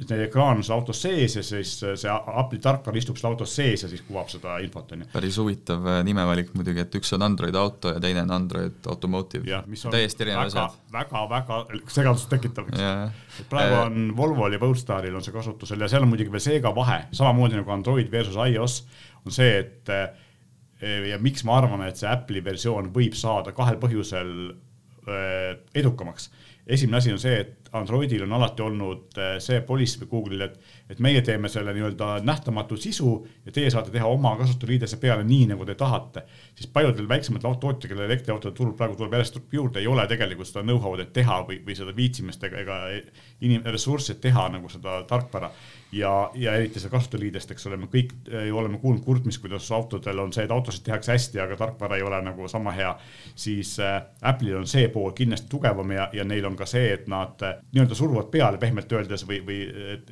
ekraan on seal autos sees ja siis see Apple'i tarkvara istub seal autos sees ja siis kuvab seda infot, on ju. päris huvitav äh, nimevalik muidugi, et üks on Android auto ja teine on Android Automotive. täiesti erinevad asjad. väga, väga, väga segadust tekitav, eks. praegu äh, on Volvol ja Polestaril on see kasutusel ja seal on muidugi veel seega vahe, samamoodi nagu Android versus iOS, on see, et äh, ja miks ma arvan, et see Apple'i versioon võib saada kahel põhjusel edukamaks? Esimene asi on see, et Androidil on alati olnud äh, see policy või Google'il, et, et meie teeme selle nii-öelda nähtamatu sisu ja teie saate teha oma kasutusliidese peale nii, nagu te tahate. siis paljudel väiksematel autotootjatel, kellel elektriautode turul praegu tuleb järjest juurde, ei ole tegelikult seda know-how'd, et teha või, või seda viitsimist ega, ega inim-, ressurssi, et teha nagu seda tarkvara ja, ja eriti see kasutajaliidest, eks ole, me kõik äh, oleme kuulnud kurtmist, kuidas autodel on see, et autosid tehakse hästi, aga tarkvara ei ole nagu sama hea. siis äh, Apple'il on see pool kindlasti tugevam ja, ja neil on ka see, et nad nii-öelda suruvad peale pehmelt öeldes või, või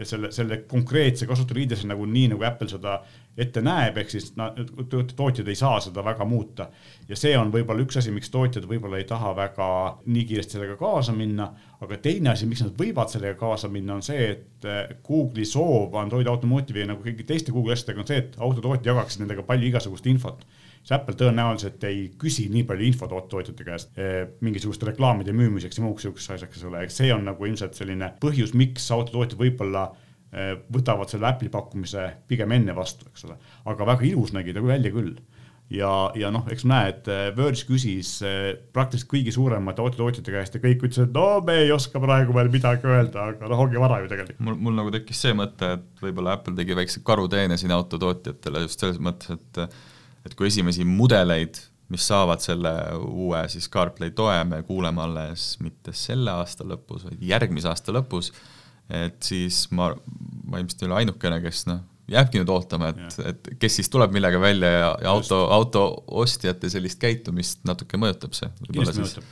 selle, selle konkreetse kasutajaliidese nagu nii, nagu Apple seda ette näeb, ehk siis nad, tootjad ei saa seda väga muuta. ja see on võib-olla üks asi, miks tootjad võib-olla ei taha väga nii kiiresti sellega kaasa minna, aga teine asi, miks nad võivad sellega kaasa minna, on see, et eh, Google'i soov Android Automotive'i nagu kõigi teiste Google'i asjadega on see, et autotootjad jagaksid nendega palju igasugust infot siis Apple tõenäoliselt ei küsi nii palju infot tootjate käest eh, mingisuguste reklaamide müümiseks ja muuks sihukeseks asjaks, eks ole, see on nagu ilmselt selline põhjus, miks autotootjad võib-olla Eh, võtavad selle Apple'i pakkumise pigem enne vastu, eks ole. aga väga ilus nägi ta välja küll. ja, ja noh, eks näe, et eh, Verge küsis praktiliselt kõigi suuremate autotootjate käest ja kõik ütlesid, et no me ei oska praegu veel midagi öelda, aga noh, ongi vara ju tegelikult. mul, mul nagu tekkis see mõte, et võib-olla Apple tegi väikse karuteene siin autotootjatele just selles mõttes, et et kui esimesi mudeleid mis saavad selle uue siis CarPlay toe, me kuuleme alles mitte selle aasta lõpus, vaid järgmise aasta lõpus et siis ma, ma ilmselt ei ole ainukene, kes noh, jääbki nüüd ootama, et, et kes siis tuleb millega välja ja, ja auto, auto ostjate sellist käitumist natuke mõjutab see. kindlasti mõjutab.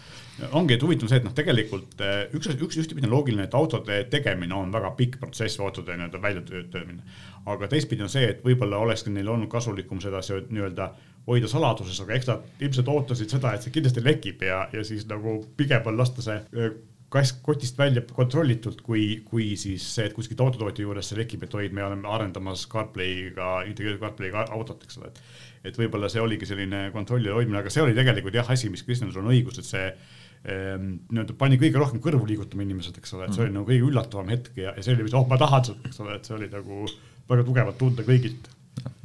Ongi, et huvitav see, et noh, tegelikult eh, üks, üks ühtepidi on loogiline, et autode tegemine on väga pikk protsess, autode nii-öelda väljatöötamine. aga teistpidi on see, et võib-olla olekski neil olnud kasulikum seda nii-öelda hoida saladuses, aga eks nad ilmselt ootasid seda, et see kindlasti lekib ja, ja siis nagu pigem on lasta see eh, kass kotist välja kontrollitult, kui, kui siis see, et kuskil autotootja juures see lekib, et oi, me oleme arendamas CarPlay'ga, integreeritud CarPlay'ga autot, eks ole, et. et võib-olla see oligi selline kontrolli hoidmine, aga see oli tegelikult jah, asi, mis Kristjan, sul on õigus, et see nii-öelda pani kõige rohkem kõrvu liigutama inimesed, eks ole, et see oli mhm. nagu kõige üllatavam hetk ja, ja see oli, oh, ma tahan seda, eks ole, et see oli nagu väga tugevalt tunda kõigilt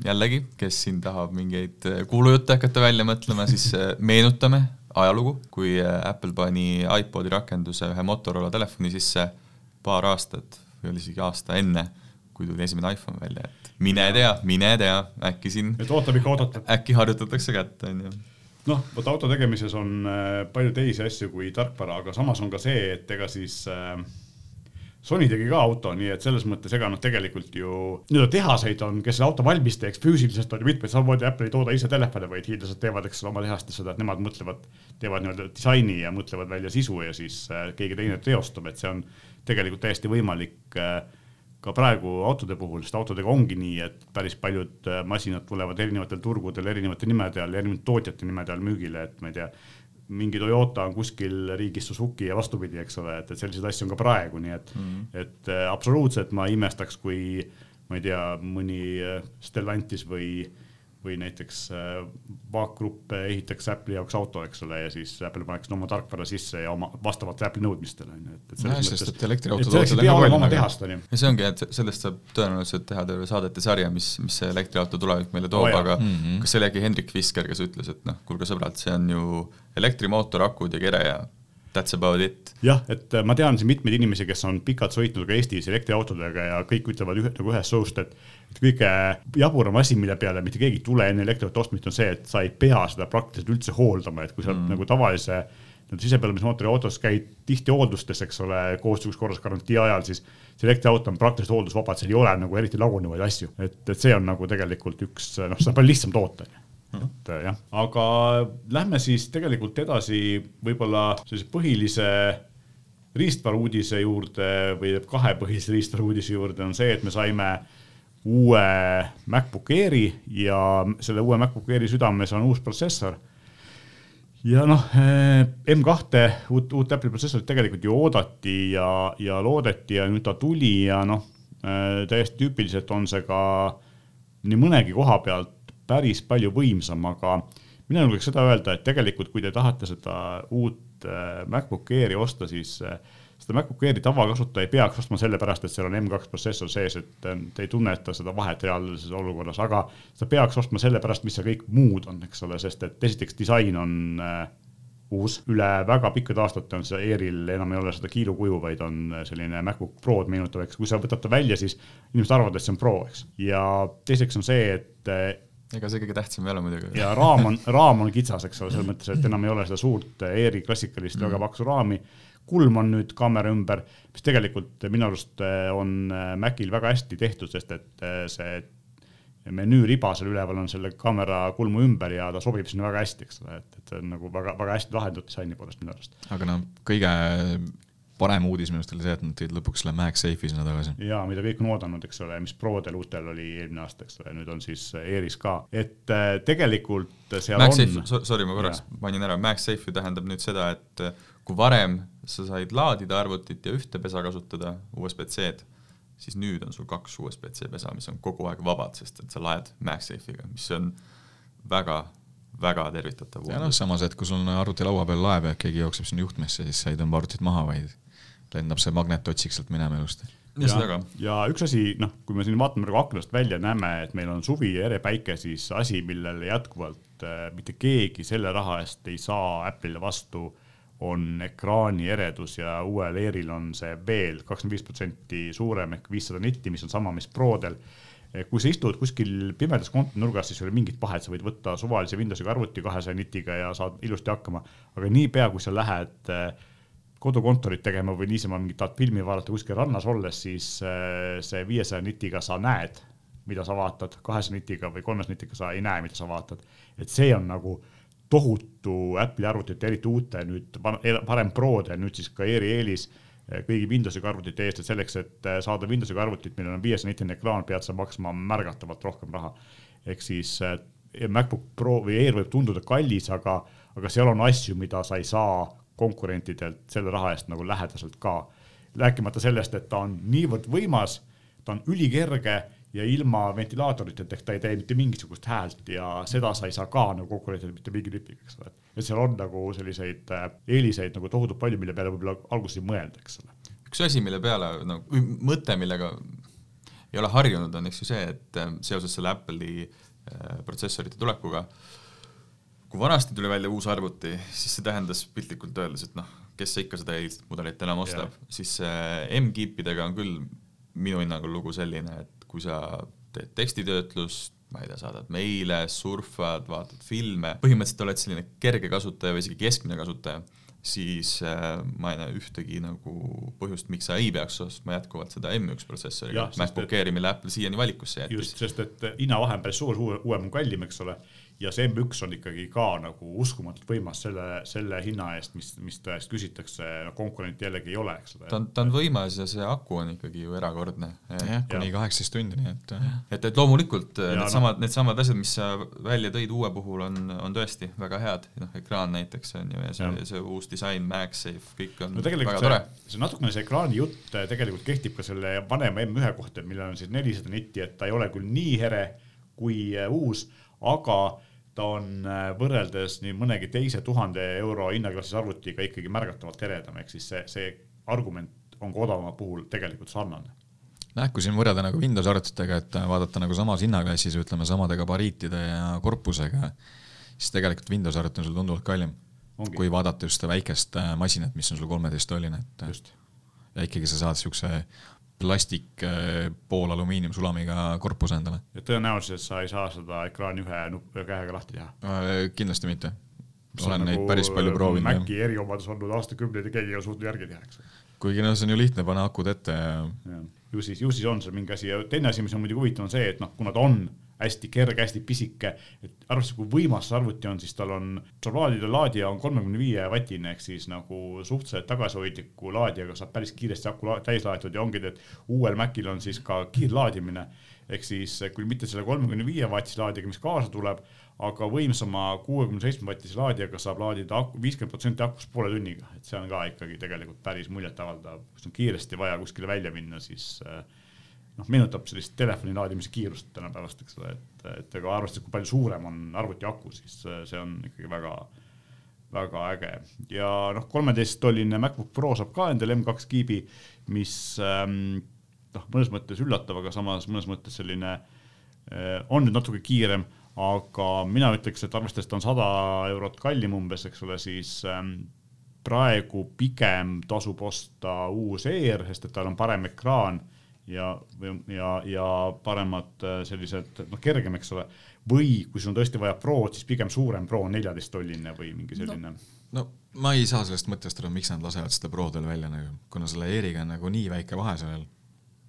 jällegi, kes siin tahab mingeid kuulujutte hakata välja mõtlema, siis eh, meenutame ajalugu, kui äh, Apple pani iPodi rakenduse ühe Motorola telefoni sisse paar aastat või oli isegi aasta enne, kui tuli esimene iPhone välja, et mine tea, mine tea, äkki siin et ootab ikka oodata. äkki harjutatakse kätt, on ju noh, vot auto tegemises on äh, palju teisi asju kui tarkvara, aga samas on ka see, et ega siis äh, Sony tegi ka auto, nii et selles mõttes ega noh, tegelikult ju nii-öelda tehaseid on, kes selle auto valmis teeks, füüsiliselt on ju mitmeid, samamoodi Apple ei tooda ise telefone, vaid hiidlased teevad, eks ole, oma tehastes seda, et nemad mõtlevad, teevad nii-öelda disaini ja mõtlevad välja sisu ja siis äh, keegi teine teostab, et see on tegelikult täiesti võimalik äh, ka praegu autode puhul, sest autodega ongi nii, et päris paljud äh, masinad tulevad erinevatel turgudel erinevate nimede all, erinevate tootjate nimede all müügile, et ma ei tea mingi Toyota on kuskil riigis Suzuki ja vastupidi, eks ole, et, et selliseid asju on ka praegu, nii et mm, -hmm. et äh, absoluutselt ma imestaks, kui ma ei tea, mõni äh, Stellantis või äh, või näiteks äh, Vaak-Grupp ehitaks Apple'i jaoks auto, eks ole, ja siis Apple paneks oma tarkvara sisse ja oma, vastavalt Apple'i nõudmistele, on ju, et, et selles mõttes. et elektriauto tootjad on ka valmis. oma tehast, on ju. ja see ongi, et sellest saab tõenäoliselt teha terve saadete sarja, mis, mis see elektriauto tulevik meile toob oh,, aga mm -hmm. kas see oli äkki Hendrik Visker, kes ütles, et noh, kuulge sõbrad, see on ju elektrimootor, akud ja kere ja that's about it. jah, et äh, ma tean siin mitmeid inimesi, kes on pikalt sõitnud ka Eestis elektriautodega ja kõik ütlevad ühe, nagu ühest suust, et et kõige jaburam asi, mille peale mitte keegi ei tule enne elektriauto ostmist, on see, et sa ei pea seda praktiliselt üldse hooldama, et kui sa mm. nagu tavalise nii-öelda sisepõlemismootori autos käid tihti hooldustes, eks ole, kohustuskorras garantii ajal, siis see elektriauto on praktiliselt hooldusvaba, et seal ei ole nagu eriti lagunevaid asju, et, et see on nagu tegelikult üks noh, seda on palju lihtsam toota. Et jah, aga lähme siis tegelikult edasi võib-olla sellise põhilise riistvara uudise juurde või kahe põhilise riistvara uudise juurde on see, et me saime uue MacBook Airi ja selle uue MacBook Airi südames on uus protsessor. Ja noh, eh, M2 uut, uut Apple'i protsessorit tegelikult ju oodati ja, ja loodeti ja nüüd ta tuli ja noh, eh, täiesti tüüpiliselt on see ka nii mõnegi koha pealt päris palju võimsam, aga mina julgeks seda öelda, et tegelikult, kui te tahate seda uut eh, MacBook Airi osta, siis seda MacBook Airi tavakasutaja ei peaks ostma sellepärast, et seal on M2 protsessor sees, et te ei tunneta seda vahet reaalses olukorras, aga sa peaks ostma sellepärast, mis seal kõik muud on, eks ole, sest et esiteks disain on äh, uus, üle väga pikkade aastate on see Airil enam ei ole seda kiilukuju, vaid on selline MacBook Prod meenutav, eks kui sa võtad ta välja, siis inimesed arvavad, et see on Pro, eks. ja teiseks on see, et äh, ega see kõige tähtsam ei ole muidugi. ja raam on, raam on kitsas, eks ole, selles mõttes, et enam ei ole seda suurt Airi klassikalist mm. väga paksu raami kulm on nüüd kaamera ümber, mis tegelikult minu arust eh, on eh, Macil väga hästi tehtud, sest et eh, see menüüriba seal üleval on selle kaamera kulmu ümber ja ta sobib sinna väga hästi, eks ole, et, et see on nagu väga, väga hästi lahendatud disaini poolest minu arust. aga noh, kõige parem uudis minu arust oli see, et nad tõid lõpuks selle MagSafe'i sinna tagasi. ja mida kõik on oodanud, eks ole, mis Prodel uutel oli eelmine aasta, eks ole, nüüd on siis Airis ka, et tegelikult seal MagSafe, on. Sorry, ma korraks mainin ära, MagSafe ju tähendab nüüd seda, et kui varem sa said laadida arvutit ja ühte pesa kasutada, USB-C-d, siis nüüd on sul kaks USB-C pesa, mis on kogu aeg vabad, sest et sa laed MagSafe'iga, mis on väga, väga tervitatav. ja noh, samas, et kui sul on arvuti laua peal laev ja keegi jookseb sinna juhtmesse, siis sa ei tõmba arvutit maha, vaid lendab see magnetotsik sealt minema ilusti ja, ja üks asi, noh, kui me siin vaatame praegu aknast välja, näeme, et meil on suvi ja ere päike, siis asi, millele jätkuvalt äh, mitte keegi selle raha eest ei saa Apple'ile vastu äh, on ekraani eredus ja uuel Airil on see veel kakskümmend viis protsenti suurem ehk viissada nitti, mis on sama, mis Prodel. kui sa istud kuskil pimedas kontorinurgas, siis ei ole mingit vahet, sa võid võtta suvalise Windowsiga arvuti kahesaja nitiga ja saad ilusti hakkama. aga niipea, kui sa lähed eh, kodukontorit tegema või niisama mingit filmi vaadata kuskil rannas olles, siis eh, see viiesaja nitiga sa näed, mida sa vaatad, kahesaja nitiga või kolmesaja nitiga sa ei näe, mida sa vaatad. et see on nagu tohutu Apple'i arvutite, eriti uute nüüd varem Prode, nüüd siis ka Airi eelis eh, kõigi Windowsiga arvutite eest, et selleks, et eh, saada Windowsiga arvutit, millel on viiesaja nitine ekraan, pead sa maksma märgatavalt rohkem raha. ehk siis MacBook Pro või Air võib tunduda kallis, aga, aga seal on asju, mida sa ei saa konkurentidelt selle raha eest nagu lähedaselt ka. rääkimata sellest, et ta on niivõrd võimas, ta on ülikerge ja ilma ventilaatoriteta ehk ta ei tee mitte mingisugust häält ja seda sa ei saa ka nagu konkurentidelt mitte mingi nipiga, eks ole. et seal on nagu selliseid äh, eeliseid nagu tohutult palju, mille peale võib-olla alguses ei mõelda, eks ole. üks asi, mille peale nagu mõte, millega ei ole harjunud, on eks ju see, et äh, seoses selle Apple'i äh, protsessorite tulekuga, kui vanasti tuli välja uus arvuti, siis see tähendas piltlikult öeldes, et noh, kes ikka seda eelismudelit enam ostab, siis M-kiipidega on küll minu hinnangul lugu selline, et kui sa teed tekstitöötlust, ma ei tea, saadad meile, surfad, vaatad filme, põhimõtteliselt oled selline kerge kasutaja või isegi keskmine kasutaja, siis äh, ma ei näe ühtegi nagu põhjust, miks sa ei peaks ostma jätkuvalt seda M1 protsessoriga, MacBook Airi, mille Apple siiani valikusse jättis. just, sest et hinnavahe on päris suur, uuem on kallim, eks ole ja see M1 on ikkagi ka nagu uskumatult võimas selle, selle hinna eest, mis, mis ta eest küsitakse, no konkurenti jällegi ei ole, eks ole. ta on, ta on võimas ja see aku on ikkagi ju erakordne. jah, kuni kaheksateist tundi, nii et. et, et loomulikult needsamad no., needsamad asjad, mis sa välja tõid uue puhul on, on tõesti väga head, noh ekraan näiteks on ju ja see, see uus disain, MagSafe, kõik on no, väga tore. see natukene see ekraani jutt tegelikult kehtib ka selle vanema M1 kohta, millel on siis nelisada nitti, et ta ei ole küll nii here kui uus, aga ta on äh, võrreldes nii mõnegi teise tuhande euro hinnaklassis arvutiga ikkagi märgatavalt eredam, ehk siis see, see argument on ka odavama puhul tegelikult sarnane nojah, kui siin võrrelda nagu Windows arvutitega, et vaadata nagu samas hinnaklassis, ütleme samade gabariitide ja korpusega, siis tegelikult Windows arvuti on sul tunduvalt kallim. kui vaadata just seda väikest äh, masinat, mis on sul kolmeteisttolline, et just. ja ikkagi sa saad siukse plastik äh, pool alumiiniumsulamiga korpuse endale. ja tõenäoliselt sa ei saa seda ekraani ühe käega lahti teha äh,? kindlasti mitte. olen nagu neid päris palju proovinud. Maci eriomadus olnud aastakümneid ja keegi ei ole suutnud järgi teha, eks. kuigi noh, see on ju lihtne, pane akud ette ja, ja ju siis, ju siis on seal mingi asi ja teine asi, mis on muidugi huvitav, on see, et noh, kuna ta on hästi kerge, hästi pisike, et arvestades, kui võimas see arvuti on, siis tal on, saab laadida, laadija on kolmekümne viie vatine ehk siis nagu suhteliselt tagasihoidliku laadijaga saab päris kiiresti aku täis laaditud ja ongi, et uuel Macil on siis ka kiirlaadimine. Ehk siis küll mitte selle kolmekümne viie vatise laadijaga, mis kaasa tuleb, aga võimsama kuuekümne seitsme vatise laadijaga saab laadida aku, viiskümmend protsenti akust poole tunniga, et see on ka ikkagi tegelikult päris muljetavaldav, kui on kiiresti vaja kuskile välja minna, siis äh, noh, meenutab sellist telefoni laadimise kiirust tänapäevast, eks ole, et, et ega arvestades, kui palju suurem on arvuti aku, siis see on ikkagi väga, väga äge. ja noh, kolmeteisttolline MacBook Pro saab ka endale M2 kiibi, mis ähm, noh, mõnes mõttes üllatav, aga samas mõnes mõttes selline äh, on nüüd natuke kiirem, aga mina ütleks, et arvestades ta on sada eurot kallim umbes, eks ole, siis ähm, praegu pigem tasub osta uus Air, sest et tal on parem ekraan ja, ja, ja paremad äh, sellised, noh, kergem, eks ole. või kui sul on tõesti vaja Prod, siis pigem suurem Pro, neljateisttolline või mingi selline. No no ma ei saa sellest mõttest aru, miks nad lasevad seda Prodel välja nagu, kuna selle Airiga on nagu nii väike vahe sellel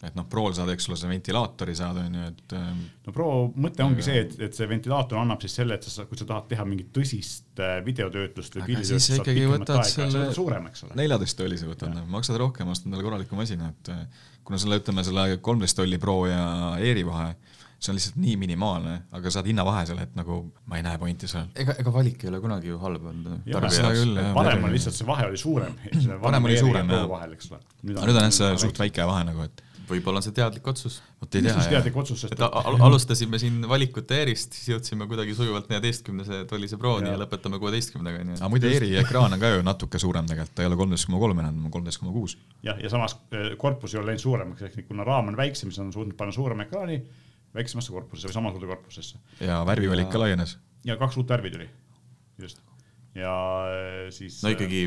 et noh, Prol saad, eks ole, see ventilaatori saad, on ju, et. Ähm, no Pro mõte ongi see, et, et see ventilaator annab siis selle, et sa, kui sa tahad teha mingit tõsist äh, videotöötlust või pilditöötlust, saad pikemat aega, selle suurem, eks ole. neljateist tolli sa võtad, maksad rohkem, ostad endale korraliku masina, et äh, kuna selle, ütleme selle kolmteist tolli Pro ja Airi vahe see on lihtsalt nii minimaalne, aga saad hinnavahe seal, et nagu ma ei näe pointi seal. ega, ega valik ei ole kunagi ju halb olnud. parem on lihtsalt see vahe oli suurem. parem oli suurem jah. aga nüüd on jah see suht väike vahe nagu, et võib-olla on see teadlik otsus. vot ei tea jah. teadlik otsus, sest et al alustasime siin valikute ER-ist, siis jõudsime kuidagi sujuvalt neljateistkümnese tollise Proni ja, ja lõpetame kuueteistkümnega, onju. aga muide, ER-i ekraan on ka ju natuke suurem tegelikult, ta ei ole kolmteist koma kolm enam, kolmteist koma kuus. jah, ja samas eh, korpus ei ole läinud suuremaks, ehk kuna raam on väiksem, siis on suutnud panna suurema ekraani väiksemasse korpusesse või sama suurde korpusesse. ja värvivalik ka laienes. ja kaks uut värvi tuli, just. ja eh, siis. no ikkagi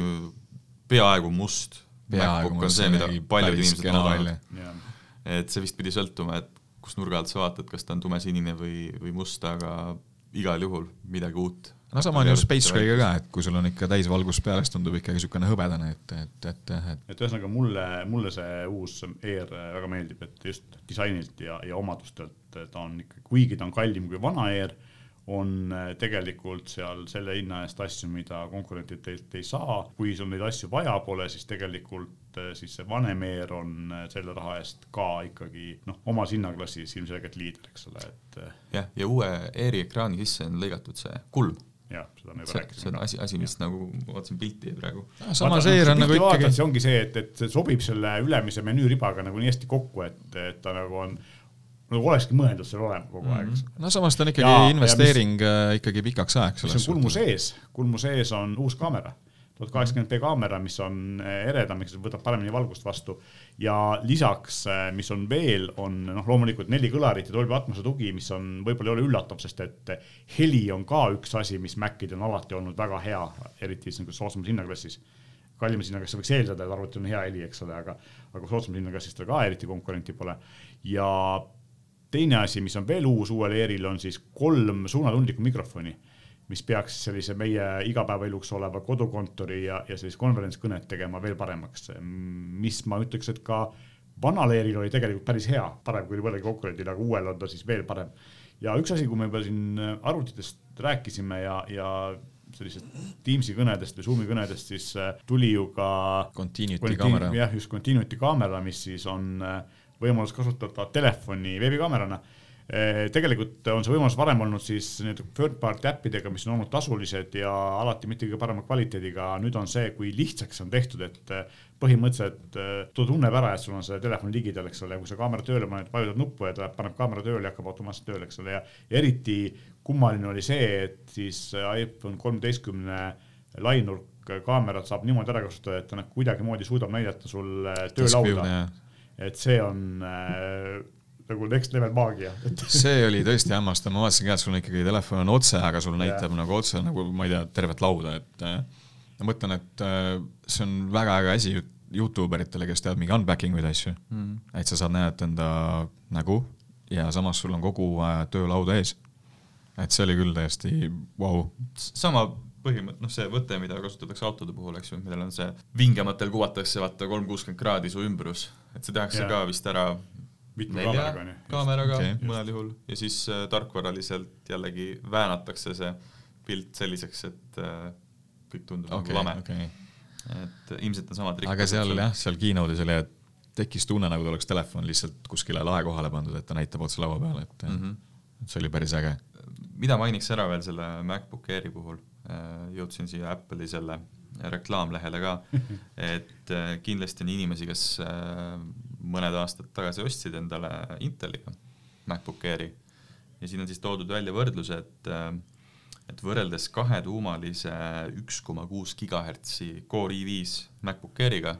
peaaegu must. peaaegu must, see mingi paljud inimesed tahavad et see vist pidi sõltuma, et kust nurga alt sa vaatad, kas ta on tumesinine või, või must, aga igal juhul midagi uut. no sama on ju Space Gray'ga ka, et kui sul on ikka täisvalgus peal, siis tundub ikkagi niisugune hõbedane, et, et, et et. et ühesõnaga mulle, mulle see uus Air väga meeldib, et just disainilt ja, ja omadustelt ta on ikka, kuigi ta on kallim kui vana Air on tegelikult seal selle hinna eest asju, mida konkurentid teilt ei saa. kui sul neid asju vaja pole, siis tegelikult siis see vanem Air on äh, selle raha eest ka ikkagi noh, omas hinnaklassis ilmselgelt liider, eks ole, et. jah, ja uue Airi ekraani sisse on lõigatud see kulm jah, seda me juba rääkisime. see on asi, asi, mis ja. nagu, ma vaatasin pilti praegu. samas Air on nagu ikkagi. see ongi see, et, et see sobib selle ülemise menüüribaga nagu nii hästi kokku, et, et ta nagu on nagu olekski mõeldud seal olema kogu mm -hmm. aeg. Mhm. no samas ta on ikkagi ja, investeering mis, äh, ikkagi pikaks ajaks. mis on kulmu sees, kulmu sees on uus kaamera, tuhat kaheksakümmend B kaamera, mis on äh, eredam, siis võtab paremini valgust vastu. ja lisaks, äh, mis on veel, on noh, loomulikult neli kõlarit ja Dolby Atmose tugi, mis on, võib-olla ei ole üllatav, sest et heli on ka üks asi, mis Macidel on alati olnud väga hea, eriti siis nagu soodsamas hinnaklassis kallimas hinnaklassis võiks eeldada, et arvutil on hea heli, eks ole, aga, aga soodsamas hinnaklassis tal ka eriti konkurenti pole. ja teine asi, mis on veel uus uuel ER-il, on siis kolm suunatundlikku mikrofoni, mis peaks sellise meie igapäevaeluks oleva kodukontori ja, ja sellist konverentskõnet tegema veel paremaks. mis ma ütleks, et ka vanal ER-il oli tegelikult päris hea, parem kui mõnelgi konkurendil, aga uuel on ta siis veel parem. ja üks asi, kui me juba siin arvutitest rääkisime ja, ja sellisest Teamsi kõnedest või Zoomi kõnedest, siis äh, tuli ju ka. Continuity kaamera. jah, just Continuity kaamera, mis siis on äh, võimalus kasutada telefoni veebikaamerana. Eh, tegelikult on see võimalus varem olnud siis nende third party äppidega, mis on olnud tasulised ja alati mitte kõige parema kvaliteediga. nüüd on see, kui lihtsaks on tehtud, et eh, põhimõtteliselt eh, ta tunneb ära, et sul on see telefon ligidal, eks ole, kui sa kaamera tööle paned, vajutad nuppu ja ta paneb kaamera tööle ja hakkab automaatselt tööle, eks ole, ja eriti kummaline oli see, et siis iPhone kolmeteistkümne lainurk kaamerat saab niimoodi ära kasutada, et ta nagu kuidagimoodi suudab näidata sul töölauda. et see on äh, nagu next level maagia see oli tõesti hämmastav, ma vaatasin ka, et sul on ikkagi telefon on otse, aga sul näitab yeah. nagu otse nagu ma ei tea, tervet lauda, et äh, ma mõtlen, et äh, see on väga äge asi Youtube eritele, kes teevad mingi unpacking uid asju mm.. et sa saad näidata enda nägu ja samas sul on kogu äh, töölaud ees. et see oli küll täiesti vau wow.. sama põhimõte, noh, see võte, mida kasutatakse autode puhul, eks ju, millel on see vingematel kuvatakse vaata kolm kuuskümmend kraadi su ümbrus, et see tehakse ja. ka vist ära mitme nelja kaameraga on ju. kaameraga okay. mõnel juhul ja siis äh, tarkvaraliselt jällegi väänatakse see pilt selliseks, et äh, kõik tundub okei, nagu lame okei. et ilmselt on samad aga seal jah, seal keynote'is oli, et tekkis tunne, nagu ta oleks telefon lihtsalt kuskile lae kohale pandud, et ta näitab otse laua peale, et mm. -hmm. et see oli päris äge. mida mainiks ära veel selle MacBook Airi puhul, jõudsin siia Apple'i selle reklaamlehele ka, et äh, kindlasti on inimesi, kes äh, mõned aastad tagasi ostsid endale Inteliga MacBook Airi ja siin on siis toodud välja võrdlus, et äh, et võrreldes kahetuumalise üks koma kuus gigahertsi Core i5 MacBook Airiga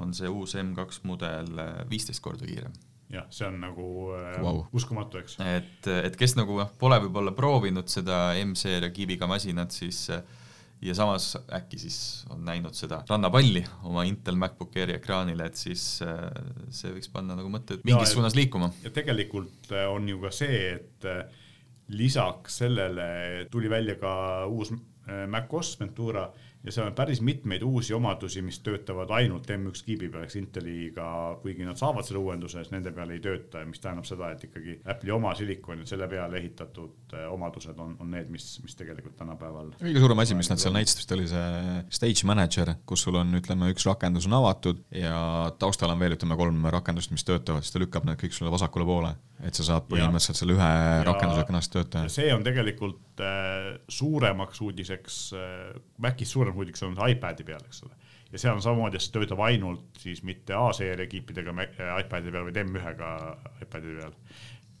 on see uus M2 mudel äh, viisteist korda kiirem jah, see on nagu äh, Vau. uskumatu, eks. et, et kes nagu noh, pole võib-olla proovinud seda M-seeria kiviga masinat, siis äh, ja samas äkki siis on näinud seda rannapalli oma Intel MacBook Airi ekraanile, et siis äh, see võiks panna nagu mõtted mingis et- suunas liikuma. ja tegelikult äh, on ju ka see, et äh, lisaks sellele tuli välja ka uus macOS Ventura ja seal on päris mitmeid uusi omadusi, mis töötavad ainult M1 kiibi peal, eks Inteliga, kuigi nad saavad selle uuenduse, siis nende peal ei tööta, mis tähendab seda, et ikkagi Apple'i oma silikon ja selle peale ehitatud äh, omadused on, on need, mis, mis tegelikult tänapäeval kõige suurem asi, mis nad seal näitasid oli see Stage Manager, kus sul on, ütleme, üks rakendus on avatud ja taustal on veel, ütleme, kolm rakendust, mis töötavad, siis ta lükkab need kõik sulle vasakule poole. et sa saad põhimõtteliselt selle ühe rakendusega kenasti töötada ja. see on tegelikult äh, suuremaks uudiseks äh,, Macis suurem uudiseks on see iPad'i peal, eks ole. ja seal on samamoodi, et see töötab ainult siis mitte A-seeria kiipidega äh, iPad'i peal, vaid M1-ga iPad'i peal.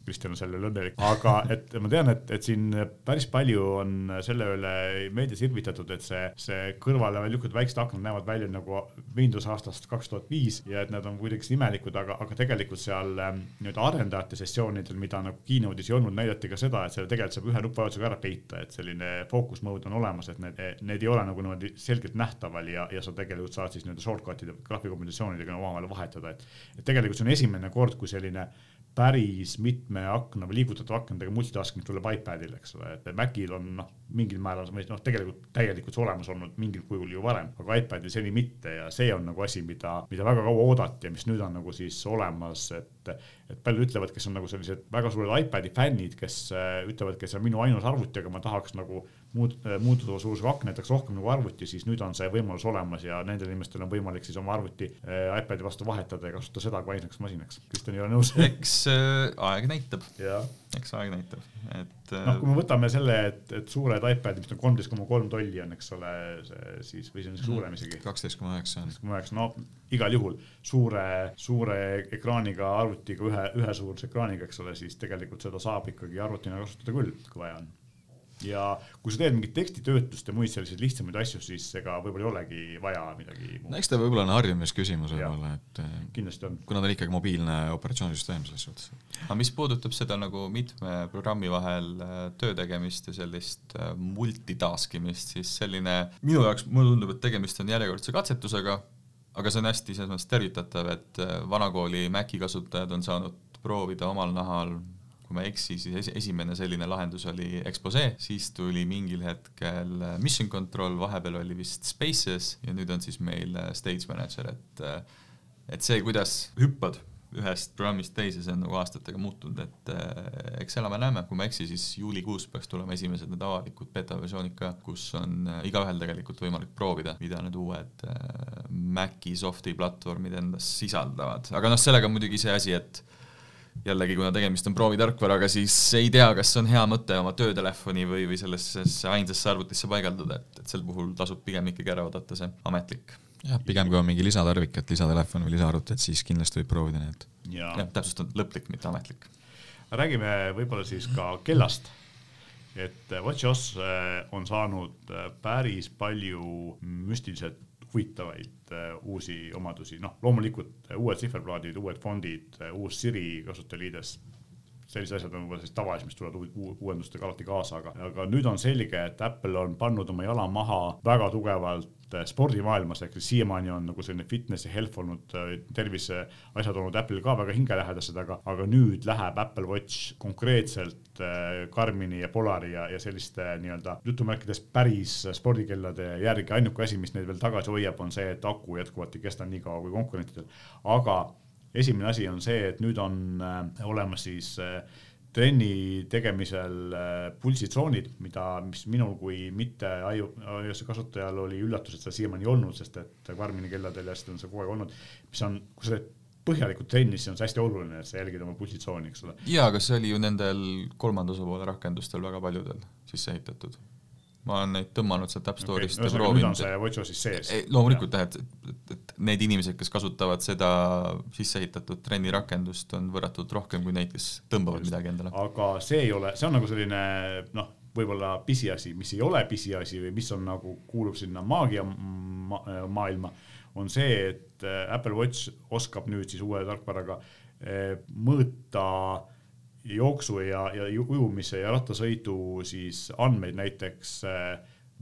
Kristjan on selle üle õnnelik, aga et ma tean, et, et siin päris palju on selle üle meedias irvitatud, et see, see kõrvale lükatud väiksed aknad näevad välja nagu Windows aastast kaks tuhat viis ja et nad on kuidagi imelikud, aga, aga tegelikult seal ähm, nii-öelda arendajate sessioonidel, mida nagu keynote'is ei olnud, näidati ka seda, et selle tegelikult saab ühe nupuvajutusega ära peita, et selline focus mode on olemas, et need, need ei ole nagu niimoodi selgelt nähtaval ja, ja sa tegelikult saad siis nii-öelda shortcut'ide, graafikombinatsioonidega omavahel vahetada, et et tegelikult see on esimene kord, kui selline päris mitme akna või liigutatava aknadega multitaskimine tuleb iPadile, eks ole, et Macil on noh, mingil määral noh, tegelikult täielikult see olemas olnud mingil kujul ju varem, aga iPadil seni mitte ja see on nagu asi, mida, mida väga kaua oodati ja mis nüüd on nagu siis olemas, et et paljud ütlevad, kes on nagu sellised väga suured iPadi fännid, kes ütlevad, see on minu ainus arvuti, aga ma tahaks nagu muud, muutuva suurusega akna, et tahaks rohkem nagu arvuti, siis nüüd on see võimalus olemas ja nendel inimestel on võimalik siis oma arvuti äh, iPadi vastu vahetada ja kasutada seda kui ainsaks masinaks. Kristjan ei ole nõus? eks äh, aeg näitab, eks aeg näitab, et äh, noh, kui me võtame selle, et, et suured iPadid, mis on kolmteist koma kolm tolli on, eks ole, siis või see on suurem isegi kaksteist koma üheksa on. kui ma rääkisin, no igal juhul suure, suure ekraaniga arvutiga, ühe, ühesuuruse ekraaniga, eks ole, siis tegelikult seda saab ikkagi arvutina kasutada küll, kui vaja on. Ja kui sa teed mingit tekstitöötlust ja muid selliseid lihtsamaid asju, siis ega võib-olla ei olegi vaja midagi no muud. eks ta võib-olla on harjumusküsimus Jaa. võib-olla, et eh, kindlasti on. kuna ta on ikkagi mobiilne operatsioonisüsteem selles suhtes. aga mis puudutab seda nagu mitme programmi vahel äh, töö tegemist ja sellist äh, multitask imist, siis selline minu jaoks, mulle tundub, et tegemist on järjekordse katsetusega, aga see on hästi selles mõttes tervitatav, et vanakooli Maci kasutajad on saanud proovida omal nahal kui ma ei eksi, siis esi- esimene selline lahendus oli Exposé, siis tuli mingil hetkel äh, Mission Control, vahepeal oli vist Spaces ja nüüd on siis meil äh, Stage Manager, et äh, et see, kuidas hüppad ühest programmist teise, see on nagu aastatega muutunud, et äh, eks elame-näeme, kui ma ei eksi, siis juulikuus peaks tulema esimesed need avalikud beta versioonid ka, kus on äh, igaühel tegelikult võimalik proovida, mida need uued äh, Maci softi platvormid endas sisaldavad, aga noh, sellega on muidugi see asi, et jällegi, kuna tegemist on proovitarkvaraga, siis ei tea, kas see on hea mõte oma töötelefoni või, või sellesse ainsasse arvutisse paigaldada, et, et sel puhul tasub pigem ikkagi ära oodata see ametlik jah, pigem kui on mingi lisatarvik, et lisatelefon või lisaarvuti, et siis kindlasti võib proovida need. ja jah, täpsustan, lõplik, mitte ametlik. räägime võib-olla siis ka kellast. et WatchOS äh, on saanud äh, päris palju müstiliselt huvitavaid äh, uusi omadusi, noh, loomulikult äh, uued tsifferplaadid, uued fondid, uus Siri kasutajaliides sellised asjad on võib-olla siis tavalised, mis tulevad uu- uu- uuendustega alati kaasa, aga, aga nüüd on selge, et Apple on pannud oma jala maha väga tugevalt äh, spordimaailmas, ehk siis siiamaani on nagu selline fitness ja health olnud äh, terviseasjad olnud Apple'il ka väga hingelähedased, aga, aga nüüd läheb Apple Watch konkreetselt äh, Garmini ja Polari ja, ja selliste nii-öelda jutumärkides päris spordikellade järgi, ainuke asi, mis neid veel tagasi hoiab, on see, et aku jätkuvalt ei kesta nii kaua kui konkurentidel, aga esimene asi on see, et nüüd on äh, olemas siis äh, trenni tegemisel äh, pulsitsoonid, mida, mis minul kui mitte iOS-i kasutajal oli üllatus, et seda siiamaani ei olnud, sest et Karmini kelladel ja seda on see kogu aeg olnud, mis on, kui sa teed põhjalikult trenni, siis on see hästi oluline, et sa jälgid oma pulsitsooni, eks ole. jaa, aga see oli ju nendel kolmanda osapoole rakendustel väga paljudel sisse ehitatud ma olen neid tõmmanud sealt App Store'ist okay, ja proovinud. nüüd on see WatchOS sees. loomulikult jah, et, et, need inimesed, kes kasutavad seda sisse ehitatud trennirakendust, on võrratult rohkem kui neid, kes tõmbavad Just. midagi endale. aga see ei ole, see on nagu selline noh, võib-olla pisiasi, mis ei ole pisiasi või mis on nagu, kuulub sinna maagia ma maailma, on see, et äh, Apple Watch oskab nüüd siis uue tarkvaraga äh, mõõta jooksu ja, ja ujumise ja rattasõidu siis andmeid, näiteks äh,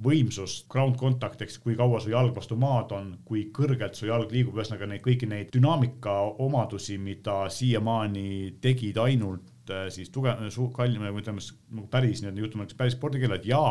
võimsust, ground contact ehk kui kaua su jalg vastu maad on, kui kõrgelt su jalg liigub, ühesõnaga neid kõiki neid dünaamika omadusi, mida siiamaani tegid ainult äh, siis tugev, kallim, ütleme nagu päris nii-öelda jutumärkides päris spordikeeled ja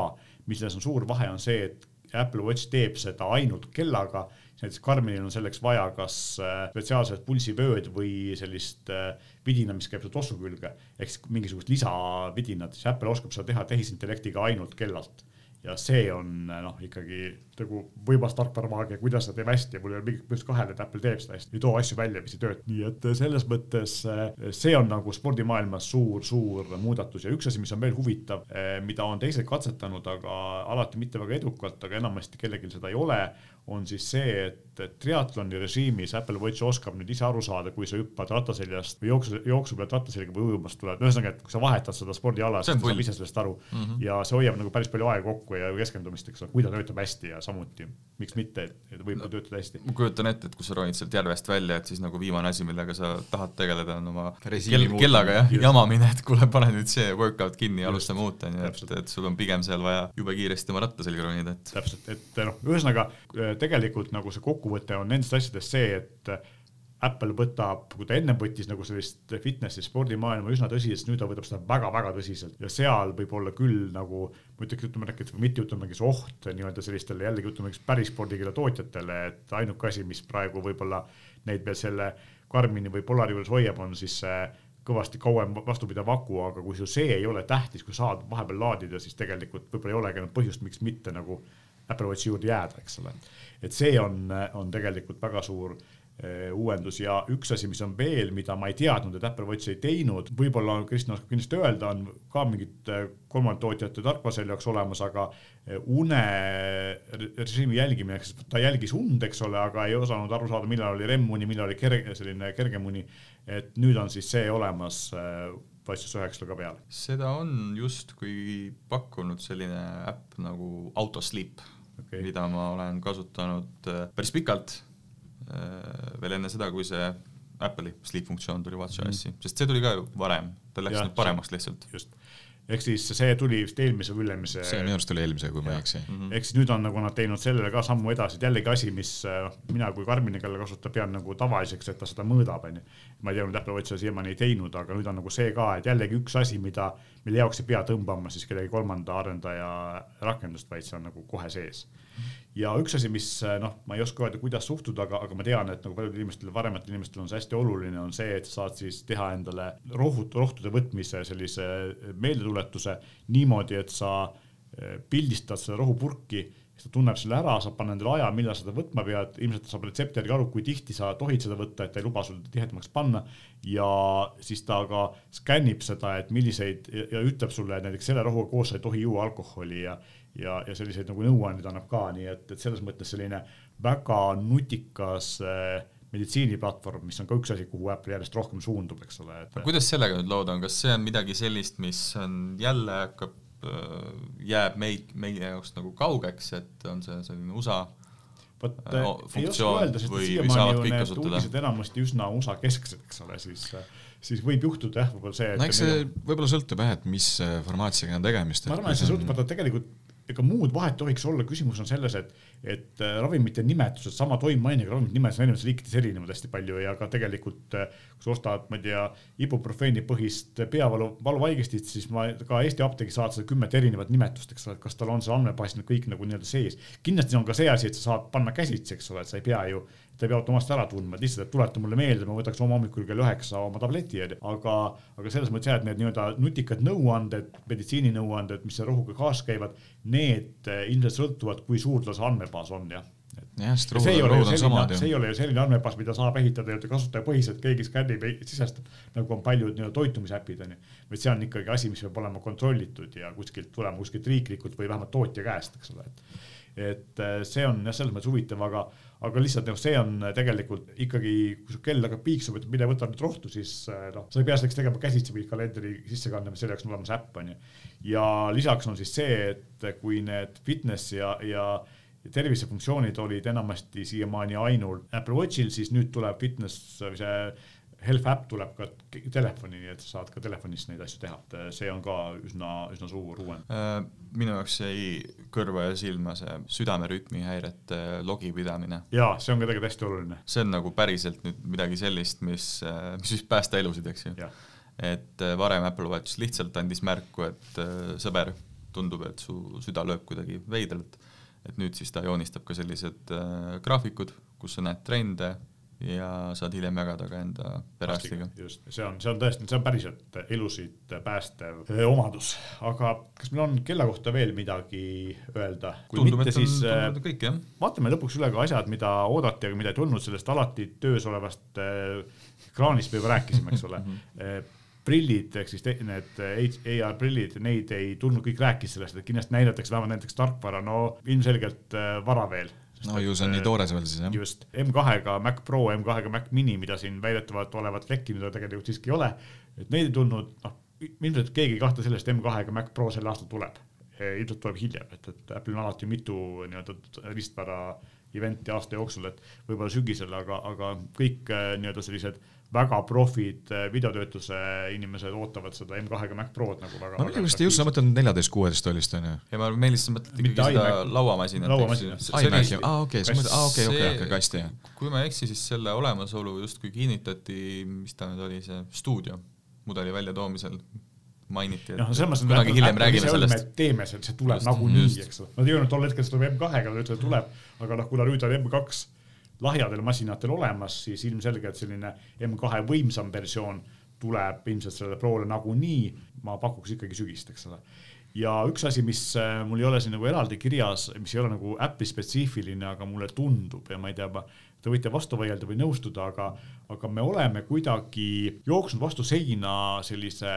milles on suur vahe, on see, et Apple Watch teeb seda ainult kellaga näiteks Karmenil on selleks vaja kas äh, spetsiaalset pulsivööd või sellist äh, vidina, mis käib su tossu külge, ehk siis mingisugust lisavidinat, siis Apple oskab seda teha tehisintellektiga ainult kellalt. Ja see on noh, ikkagi nagu võimas tarkvaramaagia, kuidas ta teeb hästi ja mul ei ole mingit põhjust kahelda, et Apple teeb seda hästi, ei too asju välja, mis ei tööta. nii et selles mõttes eh, see on nagu spordimaailmas suur-suur muudatus. Ja üks asi, mis on veel huvitav, eh, mida on teised katsetanud, aga alati mitte väga edukalt, aga enamasti kellelgi seda ei ole, on siis see, et triatloni režiimis Apple Watch oskab nüüd ise aru saada, kui sa hüppad rattaseljast või jooksu, jooksu pealt rattaselga või ujumast tuled, ühesõnaga, et kui sa vahetad seda spordiala, siis sa saad ise sellest aru. Mm -hmm. ja see hoiab nagu päris palju aega kokku ja keskendumist, eks ole, kui ta töötab hästi ja samuti, miks mitte, et võib no, töötada hästi. ma kujutan ette, et kui sa ronid sealt järvest välja, et siis nagu viimane asi, millega sa tahad tegeleda, on oma kell, kellaga jah, jamamine, et kuule, pane nüüd see workout kinni ja alustame uut, on ju, et, et sul on pigem seal vaja jube kiiresti oma ratta selga ronida, et täpselt, et noh, ühesõnaga tegelikult nagu see kokkuvõte on nendest asjadest see, et Apple võtab, kui ta ennem võttis nagu sellist fitnessi spordimaailma üsna tõsiselt, nüüd ta võtab seda väga-väga tõsiselt ja seal võib olla küll nagu, ma ütleks, ütleme või mitte ütleme, mingi oht nii-öelda sellistele jällegi ütleme, päris spordikeele tootjatele, et ainuke asi, mis praegu võib-olla neid veel selle Karmini või Polari juures hoiab, on siis see kõvasti kauem vastupidav aku, aga kui sul see ei ole tähtis, kui saad vahepeal laadida, siis tegelikult võib-olla ei olegi enam põhjust, miks mitte nagu Apple Watchi juurde jääda, eks ole. Et see on, on tegelikult väga suur Eh, uuendus ja üks asi, mis on veel, mida ma ei teadnud, et Apple Watch ei teinud, võib-olla Kristjan oskab kindlasti öelda, on ka mingid eh, kolmandate tootjate tarkvara selle jaoks olemas, aga eh, unerežiimi jälgimine, ehk ta jälgis und, eks ole, aga ei osanud aru saada, millal oli REM-uni, millal oli kerge, selline kergem uni. et nüüd on siis see olemas paistis üheksale ka peale. seda on justkui pakkunud selline äpp nagu Autosleep okay., mida ma olen kasutanud päris pikalt Äh, veel enne seda, kui see Apple'i sleep funktsioon tuli WatchOS-i mm., sest see tuli ka ju varem, ta läks nüüd paremaks lihtsalt. just, ehk siis see tuli vist eelmise või ülemise. see minu arust oli eelmise, kui ma ei eksi -hmm.. ehk siis nüüd on nagu nad teinud sellele ka sammu edasi, et jällegi asi, mis noh, mina kui Karmini, kelle kasutab, pean nagu tavaliseks, et ta seda mõõdab, onju. ma ei tea, nüüd Apple Watch seda siiamaani ei teinud, aga nüüd on nagu see ka, et jällegi üks asi, mida, mille jaoks ei pea tõmbama siis kellegi kolmanda arendaja rakendust, vaid see on nagu kohe sees ja üks asi, mis noh, ma ei oska öelda, kuidas suhtuda, aga, aga ma tean, et nagu paljudel inimestel, vanematel inimestel on see hästi oluline, on see, et sa saad siis teha endale rohut-, rohtude võtmise sellise meeldetuletuse niimoodi, et sa eh, pildistad seda rohupurki ta tunneb selle ära, saab panna endale aja, millal seda võtma pead, ilmselt saab retsepti järgi aru, kui tihti sa tohid seda võtta, et ta ei luba sul tihedamaks panna. ja siis ta ka skännib seda, et milliseid ja, ja ütleb sulle, näiteks selle rohuga koos sa ei tohi juua alkoholi ja ja, ja selliseid nagu nõuandeid annab ka, nii et, et selles mõttes selline väga nutikas äh, meditsiiniplatvorm, mis on ka üks asi, kuhu Apple järjest rohkem suundub, eks ole et.... kuidas sellega nüüd lood on, kas see on midagi sellist, mis on jälle hakkab, äh, jääb meid, meie jaoks nagu kaugeks, et on see selline USA vot äh, ei oska öelda, sest siiamaani ju need uudised enamasti üsna USA kesksed, eks ole, siis siis võib juhtuda jah, võib-olla see. no eks see võib-olla sõltub jah, et mis formaatiga on tegemist. ma arvan, et see sõltub, vaata tegelikult ega muud vahet tohiks olla, küsimus on selles, et, et äh, ravimite nimetused, sama toimeainega ravimite nimetused on erinevates riikides erinevad hästi palju ja ka tegelikult äh, kui sa ostad, ma ei tea, ibuprofeeni põhist peavalu, valuvaigestit, siis ma ka Eesti apteegis saad seda kümmet erinevat nimetust, eks ole, et kas tal on seal andmebaasis need kõik nagu nii-öelda sees. kindlasti on ka see asi, et sa saad panna käsitsi, eks ole, et sa ei pea ju ta ei pea automaatsselt ära tundma, et lihtsalt, et tuleta mulle meelde, ma võtaks homme hommikul kell üheksa oma tableti, onju. aga, aga selles mõttes jah, et need nii-öelda nutikad nõuanded, meditsiininõuanded, mis selle rohuga kaasas käivad, need eh, ilmselt sõltuvad, kui suur tal see andmebaas on, jah jah, sest rohud, rohud on samad ju. see ei ole ju selline andmebaas, mida saab ehitada nii-öelda kasutajapõhiselt, keegi skännib, sisestab, nagu on paljud nii-öelda toitumisäpid onju. vaid see on ikkagi asi, mis peab olema kontrollitud ja kuskilt tulema kuskilt riiklikult või vähemalt tootja käest, eks ole, et. Et äh, see on jah, selles mõttes huvitav, aga, aga lihtsalt noh, see on tegelikult ikkagi, kui su kell hakkab piiksuma, et mine võta nüüd rohtu, siis noh, sa ei pea selleks tegema käsitsi või kalendri sisse kandma, selle jaoks on olemas äpp onju. ja lisaks on siis see, et kui need fitness ja, ja tervisefunktsioonid olid enamasti siiamaani ainult Apple Watchil, siis nüüd tuleb fitness see Health äpp tuleb ka telefoni, nii et sa saad ka telefonist neid asju teha, et see on ka üsna, üsna suur uuendus. Äh, minu jaoks jäi kõrva ja silma see südamerütmi häirete logipidamine. jaa, see on ka tegelikult hästi oluline. see on nagu päriselt nüüd midagi sellist, mis, äh, mis võib päästa elusid, eks ju. et äh, varem Apple Watch lihtsalt andis märku, et sõber, tundub, et su süda lööb kuidagi veidralt et nüüd siis ta joonistab ka sellised äh, graafikud, kus sa näed trende ja saad hiljem jagada ka enda perearstiga. just, see on, see on tõesti, see on päriselt elusid päästev äh, omadus, aga kas meil on kella kohta veel midagi öelda? tundub, et on, tundub kõik jah. vaatame lõpuks üle ka asjad, mida oodati, aga mida ei tulnud, sellest alati töös olevast ekraanist me juba rääkisime, eks ole mhm. prillid ehk siis need AR prillid, neid ei tulnud, kõik rääkis sellest, et kindlasti näidatakse vähemalt näiteks tarkvara, no ilmselgelt vara veel. No ju see on nii toores veel siis jah. just, M2-ga Mac Pro, M2-ga Mac Mini, mida siin väidetavalt olevat lekkinud, aga tegelikult siiski ei ole. et neid ei tulnud, noh ilmselt keegi ei kahtle sellest, M2-ga Mac Pro sel aastal tuleb. ilmselt tuleb hiljem, et, et Apple'il on alati mitu nii-öelda riistvara event'i aasta jooksul, et võib-olla sügisel, aga, aga kõik äh, nii-öelda sellised väga profid eh, videotöötluse inimesed ootavad seda M2-ga Mac Prod nagu väga. ma millegipärast ei usu, sa mõtled neljateist, kuueteist tollist on ju? ja ma Meelis, sa mõtled ikkagi seda lauamasinat. lauamasinat. aa okei, sa mõtled, aa okei, okei, okei, kasti jah. kui ma ei eksi, siis selle olemasolu justkui kinnitati, mis ta nüüd oli, see stuudio mudeli väljatoomisel mainiti, et no, kunagi hiljem räägime sellest. teeme seda, see tuleb nagunii, eks ole. Nad ei öelnud tol hetkel, see tuleb M2-ga, nad ütlesid, et tuleb, aga noh, kuna nüüd on M2 lahjadel masinatel olemas, siis ilmselgelt selline M2 võimsam versioon tuleb ilmselt sellele Prole nagunii, ma pakuks ikkagi sügist, eks ole. ja üks asi, mis äh, mul ei ole siin nagu eraldi kirjas, mis ei ole nagu äpi spetsiifiline, aga mulle tundub ja ma ei tea, te võite vastu vaielda või nõustuda, aga, aga me oleme kuidagi jooksnud vastu seina sellise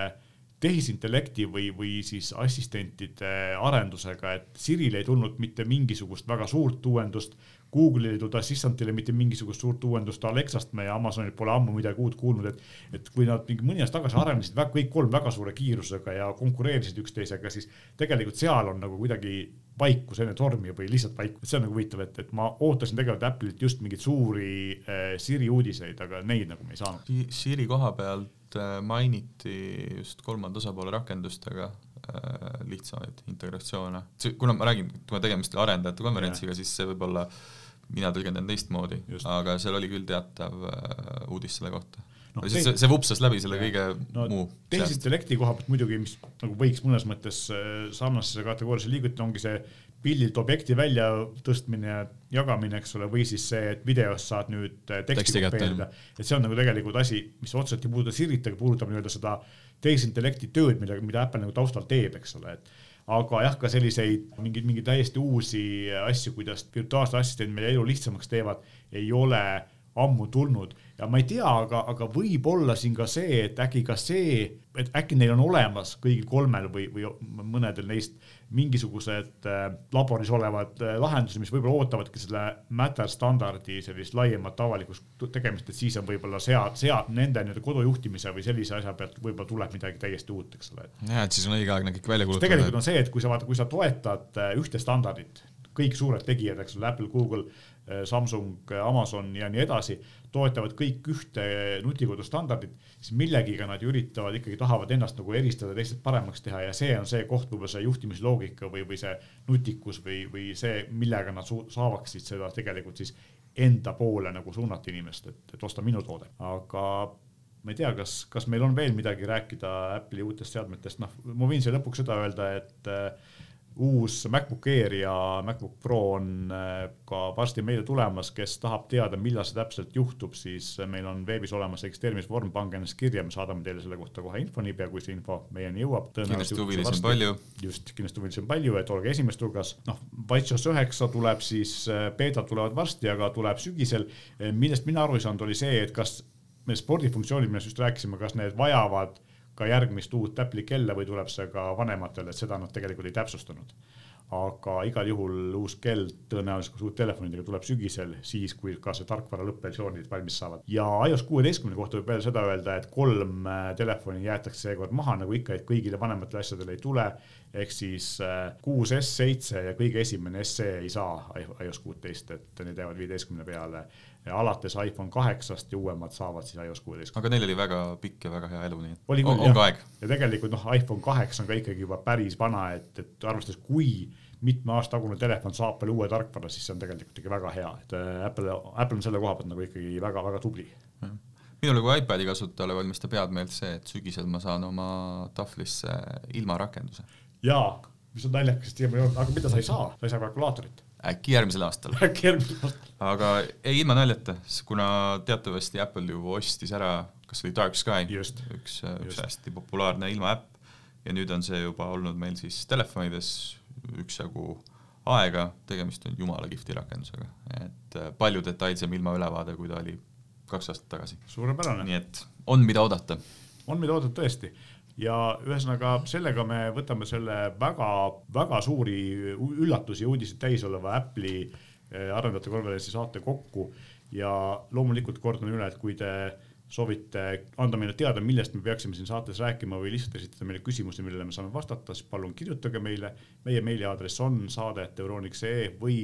tehisintellekti või, või siis assistentide arendusega, et Siril ei tulnud mitte mingisugust väga suurt uuendust, Google'il ei tulnud Assistantile mitte mingisugust suurt uuendust, Alexast me ja Amazonilt pole ammu midagi uut kuulnud, et, et kui nad mingi mõni aasta tagasi arenesid väga, kõik kolm väga suure kiirusega ja konkureerisid üksteisega, siis tegelikult seal on nagu kuidagi vaikus enne tormi või lihtsalt vaikus, see on nagu huvitav, et, et ma ootasin tegelikult Apple'ilt just mingeid suuri äh, Siri uudiseid, aga neid nagu me ei saanud. Siri koha pealt äh, mainiti just kolmanda osapoole rakendustega äh, lihtsamaid integratsioone, kuna ma räägin, kuna tegemist oli arendajate konverentsiga, siis see võib olla äh, mina tõlgendan teistmoodi, aga seal oli küll teatav äh, uudis selle kohta no,. see, see vupsas läbi selle kõige no, muu. tehisintellekti koha pealt muidugi, mis nagu võiks mõnes mõttes äh, sarnasesse kategooriasse liigutada, ongi see pildilt objekti välja tõstmine ja jagamine, eks ole, või siis see, et videos saad nüüd äh, teksti kopeerida. et see on nagu tegelikult asi, mis otseselt ei puuduta Sirit, aga puudutab nii-öelda seda tehisintellekti tööd, mida, mida Apple nagu taustal teeb, eks ole, et aga jah, ka selliseid mingeid, mingeid täiesti uusi asju, kuidas virtuaalsed assistendid meie elu lihtsamaks teevad, ei ole ammu tulnud ja ma ei tea, aga, aga võib-olla siin ka see, et äkki ka see, et äkki neil on olemas kõigil kolmel või, või mõnedel neist mingisugused äh, laboris olevad äh, lahendused, mis võib-olla ootavadki selle Matter standardi sellist laiemat avalikust tegemist, et siis on võib-olla sead, sead nende nii-öelda kodujuhtimise või sellise asja pealt võib-olla tuleb midagi täiesti uut, eks ole. jah, et siis on õigeaegne kõik välja kuulutada. tegelikult on see, et kui sa vaata, kui sa toetad äh, ühte standardit, kõik suured tegijad, eks ole, Apple, Google, Samsung, Amazon ja nii edasi, toetavad kõik ühte nutikodu standardit, siis millegiga nad ju üritavad ikkagi, tahavad ennast nagu eristada, teistelt paremaks teha ja see on see koht, võib-olla see juhtimisloogika või, või see nutikus või, või see, millega nad saavaksid seda tegelikult siis enda poole nagu suunata inimest, et, et osta minu toode, aga ma ei tea, kas, kas meil on veel midagi rääkida Apple'i uutest seadmetest, noh, ma võin siia lõpuks seda öelda, et uus MacBook Air ja MacBook Pro on äh, ka varsti meile tulemas, kes tahab teada, millal see täpselt juhtub, siis meil on veebis olemas registreerimisvorm, pange ennast kirja, me saadame teile selle kohta kohe info, niipea kui see info meieni jõuab. kindlasti huvilisi on palju. just, kindlasti huvilisi on palju, et olge esimeste hulgas. noh, WatchOS üheksa tuleb siis, äh, beetad tulevad varsti, aga tuleb sügisel. millest mina aru ei saanud, oli see, et kas need spordifunktsioonid, millest just rääkisime, kas need vajavad ka järgmist uut Apple'i kella või tuleb see ka vanematele, et seda nad tegelikult ei täpsustanud. aga igal juhul uus kell tõenäoliselt uut telefonidega tuleb sügisel, siis kui ka see tarkvara lõppversioonid valmis saavad. ja iOS kuueteistkümne kohta võib veel seda öelda, et kolm telefoni jäetakse seekord maha, nagu ikka, et kõigile vanematele asjadele ei tule. Ehk siis äh, kuus S seitse ja kõige esimene SE ei saa iOS kuuteist, et need jäävad viieteistkümne peale ja alates iPhone kaheksast ja uuemad saavad siis iOS kuueteist. aga neil oli väga pikk ja väga hea elu, nii et oli küll, on, ka aeg. ja tegelikult noh, iPhone kaheksa on ka ikkagi juba päris vana, et, et arvestades, kui mitme aasta tagune telefon saab veel uue tarkvara, siis see on tegelikult ikkagi väga hea, et äh, Apple, Apple on selle koha pealt nagu ikkagi väga-väga tubli. minule kui iPadi kasutajale valmistab head meelt see, et sügisel ma saan oma tahvlisse ilma rakenduse. Jaa, mis on naljakas, et siiamaani ei olnud, aga mida sa ei saa, sa ei saa kalkulaatorit äkki järgmisel aastal. äkki järgmisel aastal. aga ei, ilma naljata, kuna teatavasti Apple ju ostis ära kas või Dark Sky, üks, üks hästi populaarne ilmaäpp ja nüüd on see juba olnud meil siis telefonides üksjagu aega, tegemist on jumala kihvti rakendusega, et äh, palju detailsem ilmaülevaade, kui ta oli kaks aastat tagasi. suurepärane. nii et on, mida oodata. on, mida oodata tõesti ja ühesõnaga sellega me võtame selle väga-väga suuri üllatusi ja uudiseid täis oleva Apple'i eh, arendajate konverentsi saate kokku ja loomulikult kordan üle, et kui te soovite anda meile teada, millest me peaksime siin saates rääkima või lihtsalt esitada meile küsimusi, millele me saame vastata, siis palun kirjutage meile. meie meiliaadress on saade.euroniks.ee või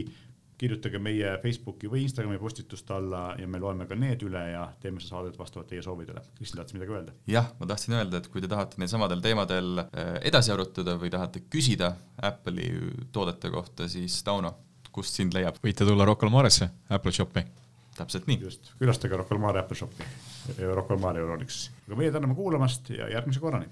kirjutage meie Facebooki või Instagrami postituste alla ja me loeme ka need üle ja teeme seda saadet vastavalt teie soovidele. Kristel, tahtsid midagi öelda? jah, ma tahtsin öelda, et kui te tahate neil samadel teemadel äh, edasi arutada või tahate küsida Apple'i toodete kohta, siis Tauno, kust sind leiab? võite tulla Rocca al Maresse, Apple Shopi. täpselt nii. just, külastage Rocca al Mare Apple Shopi, Rocca al Mare Euronixis. aga meie täname kuulamast ja järgmise korrani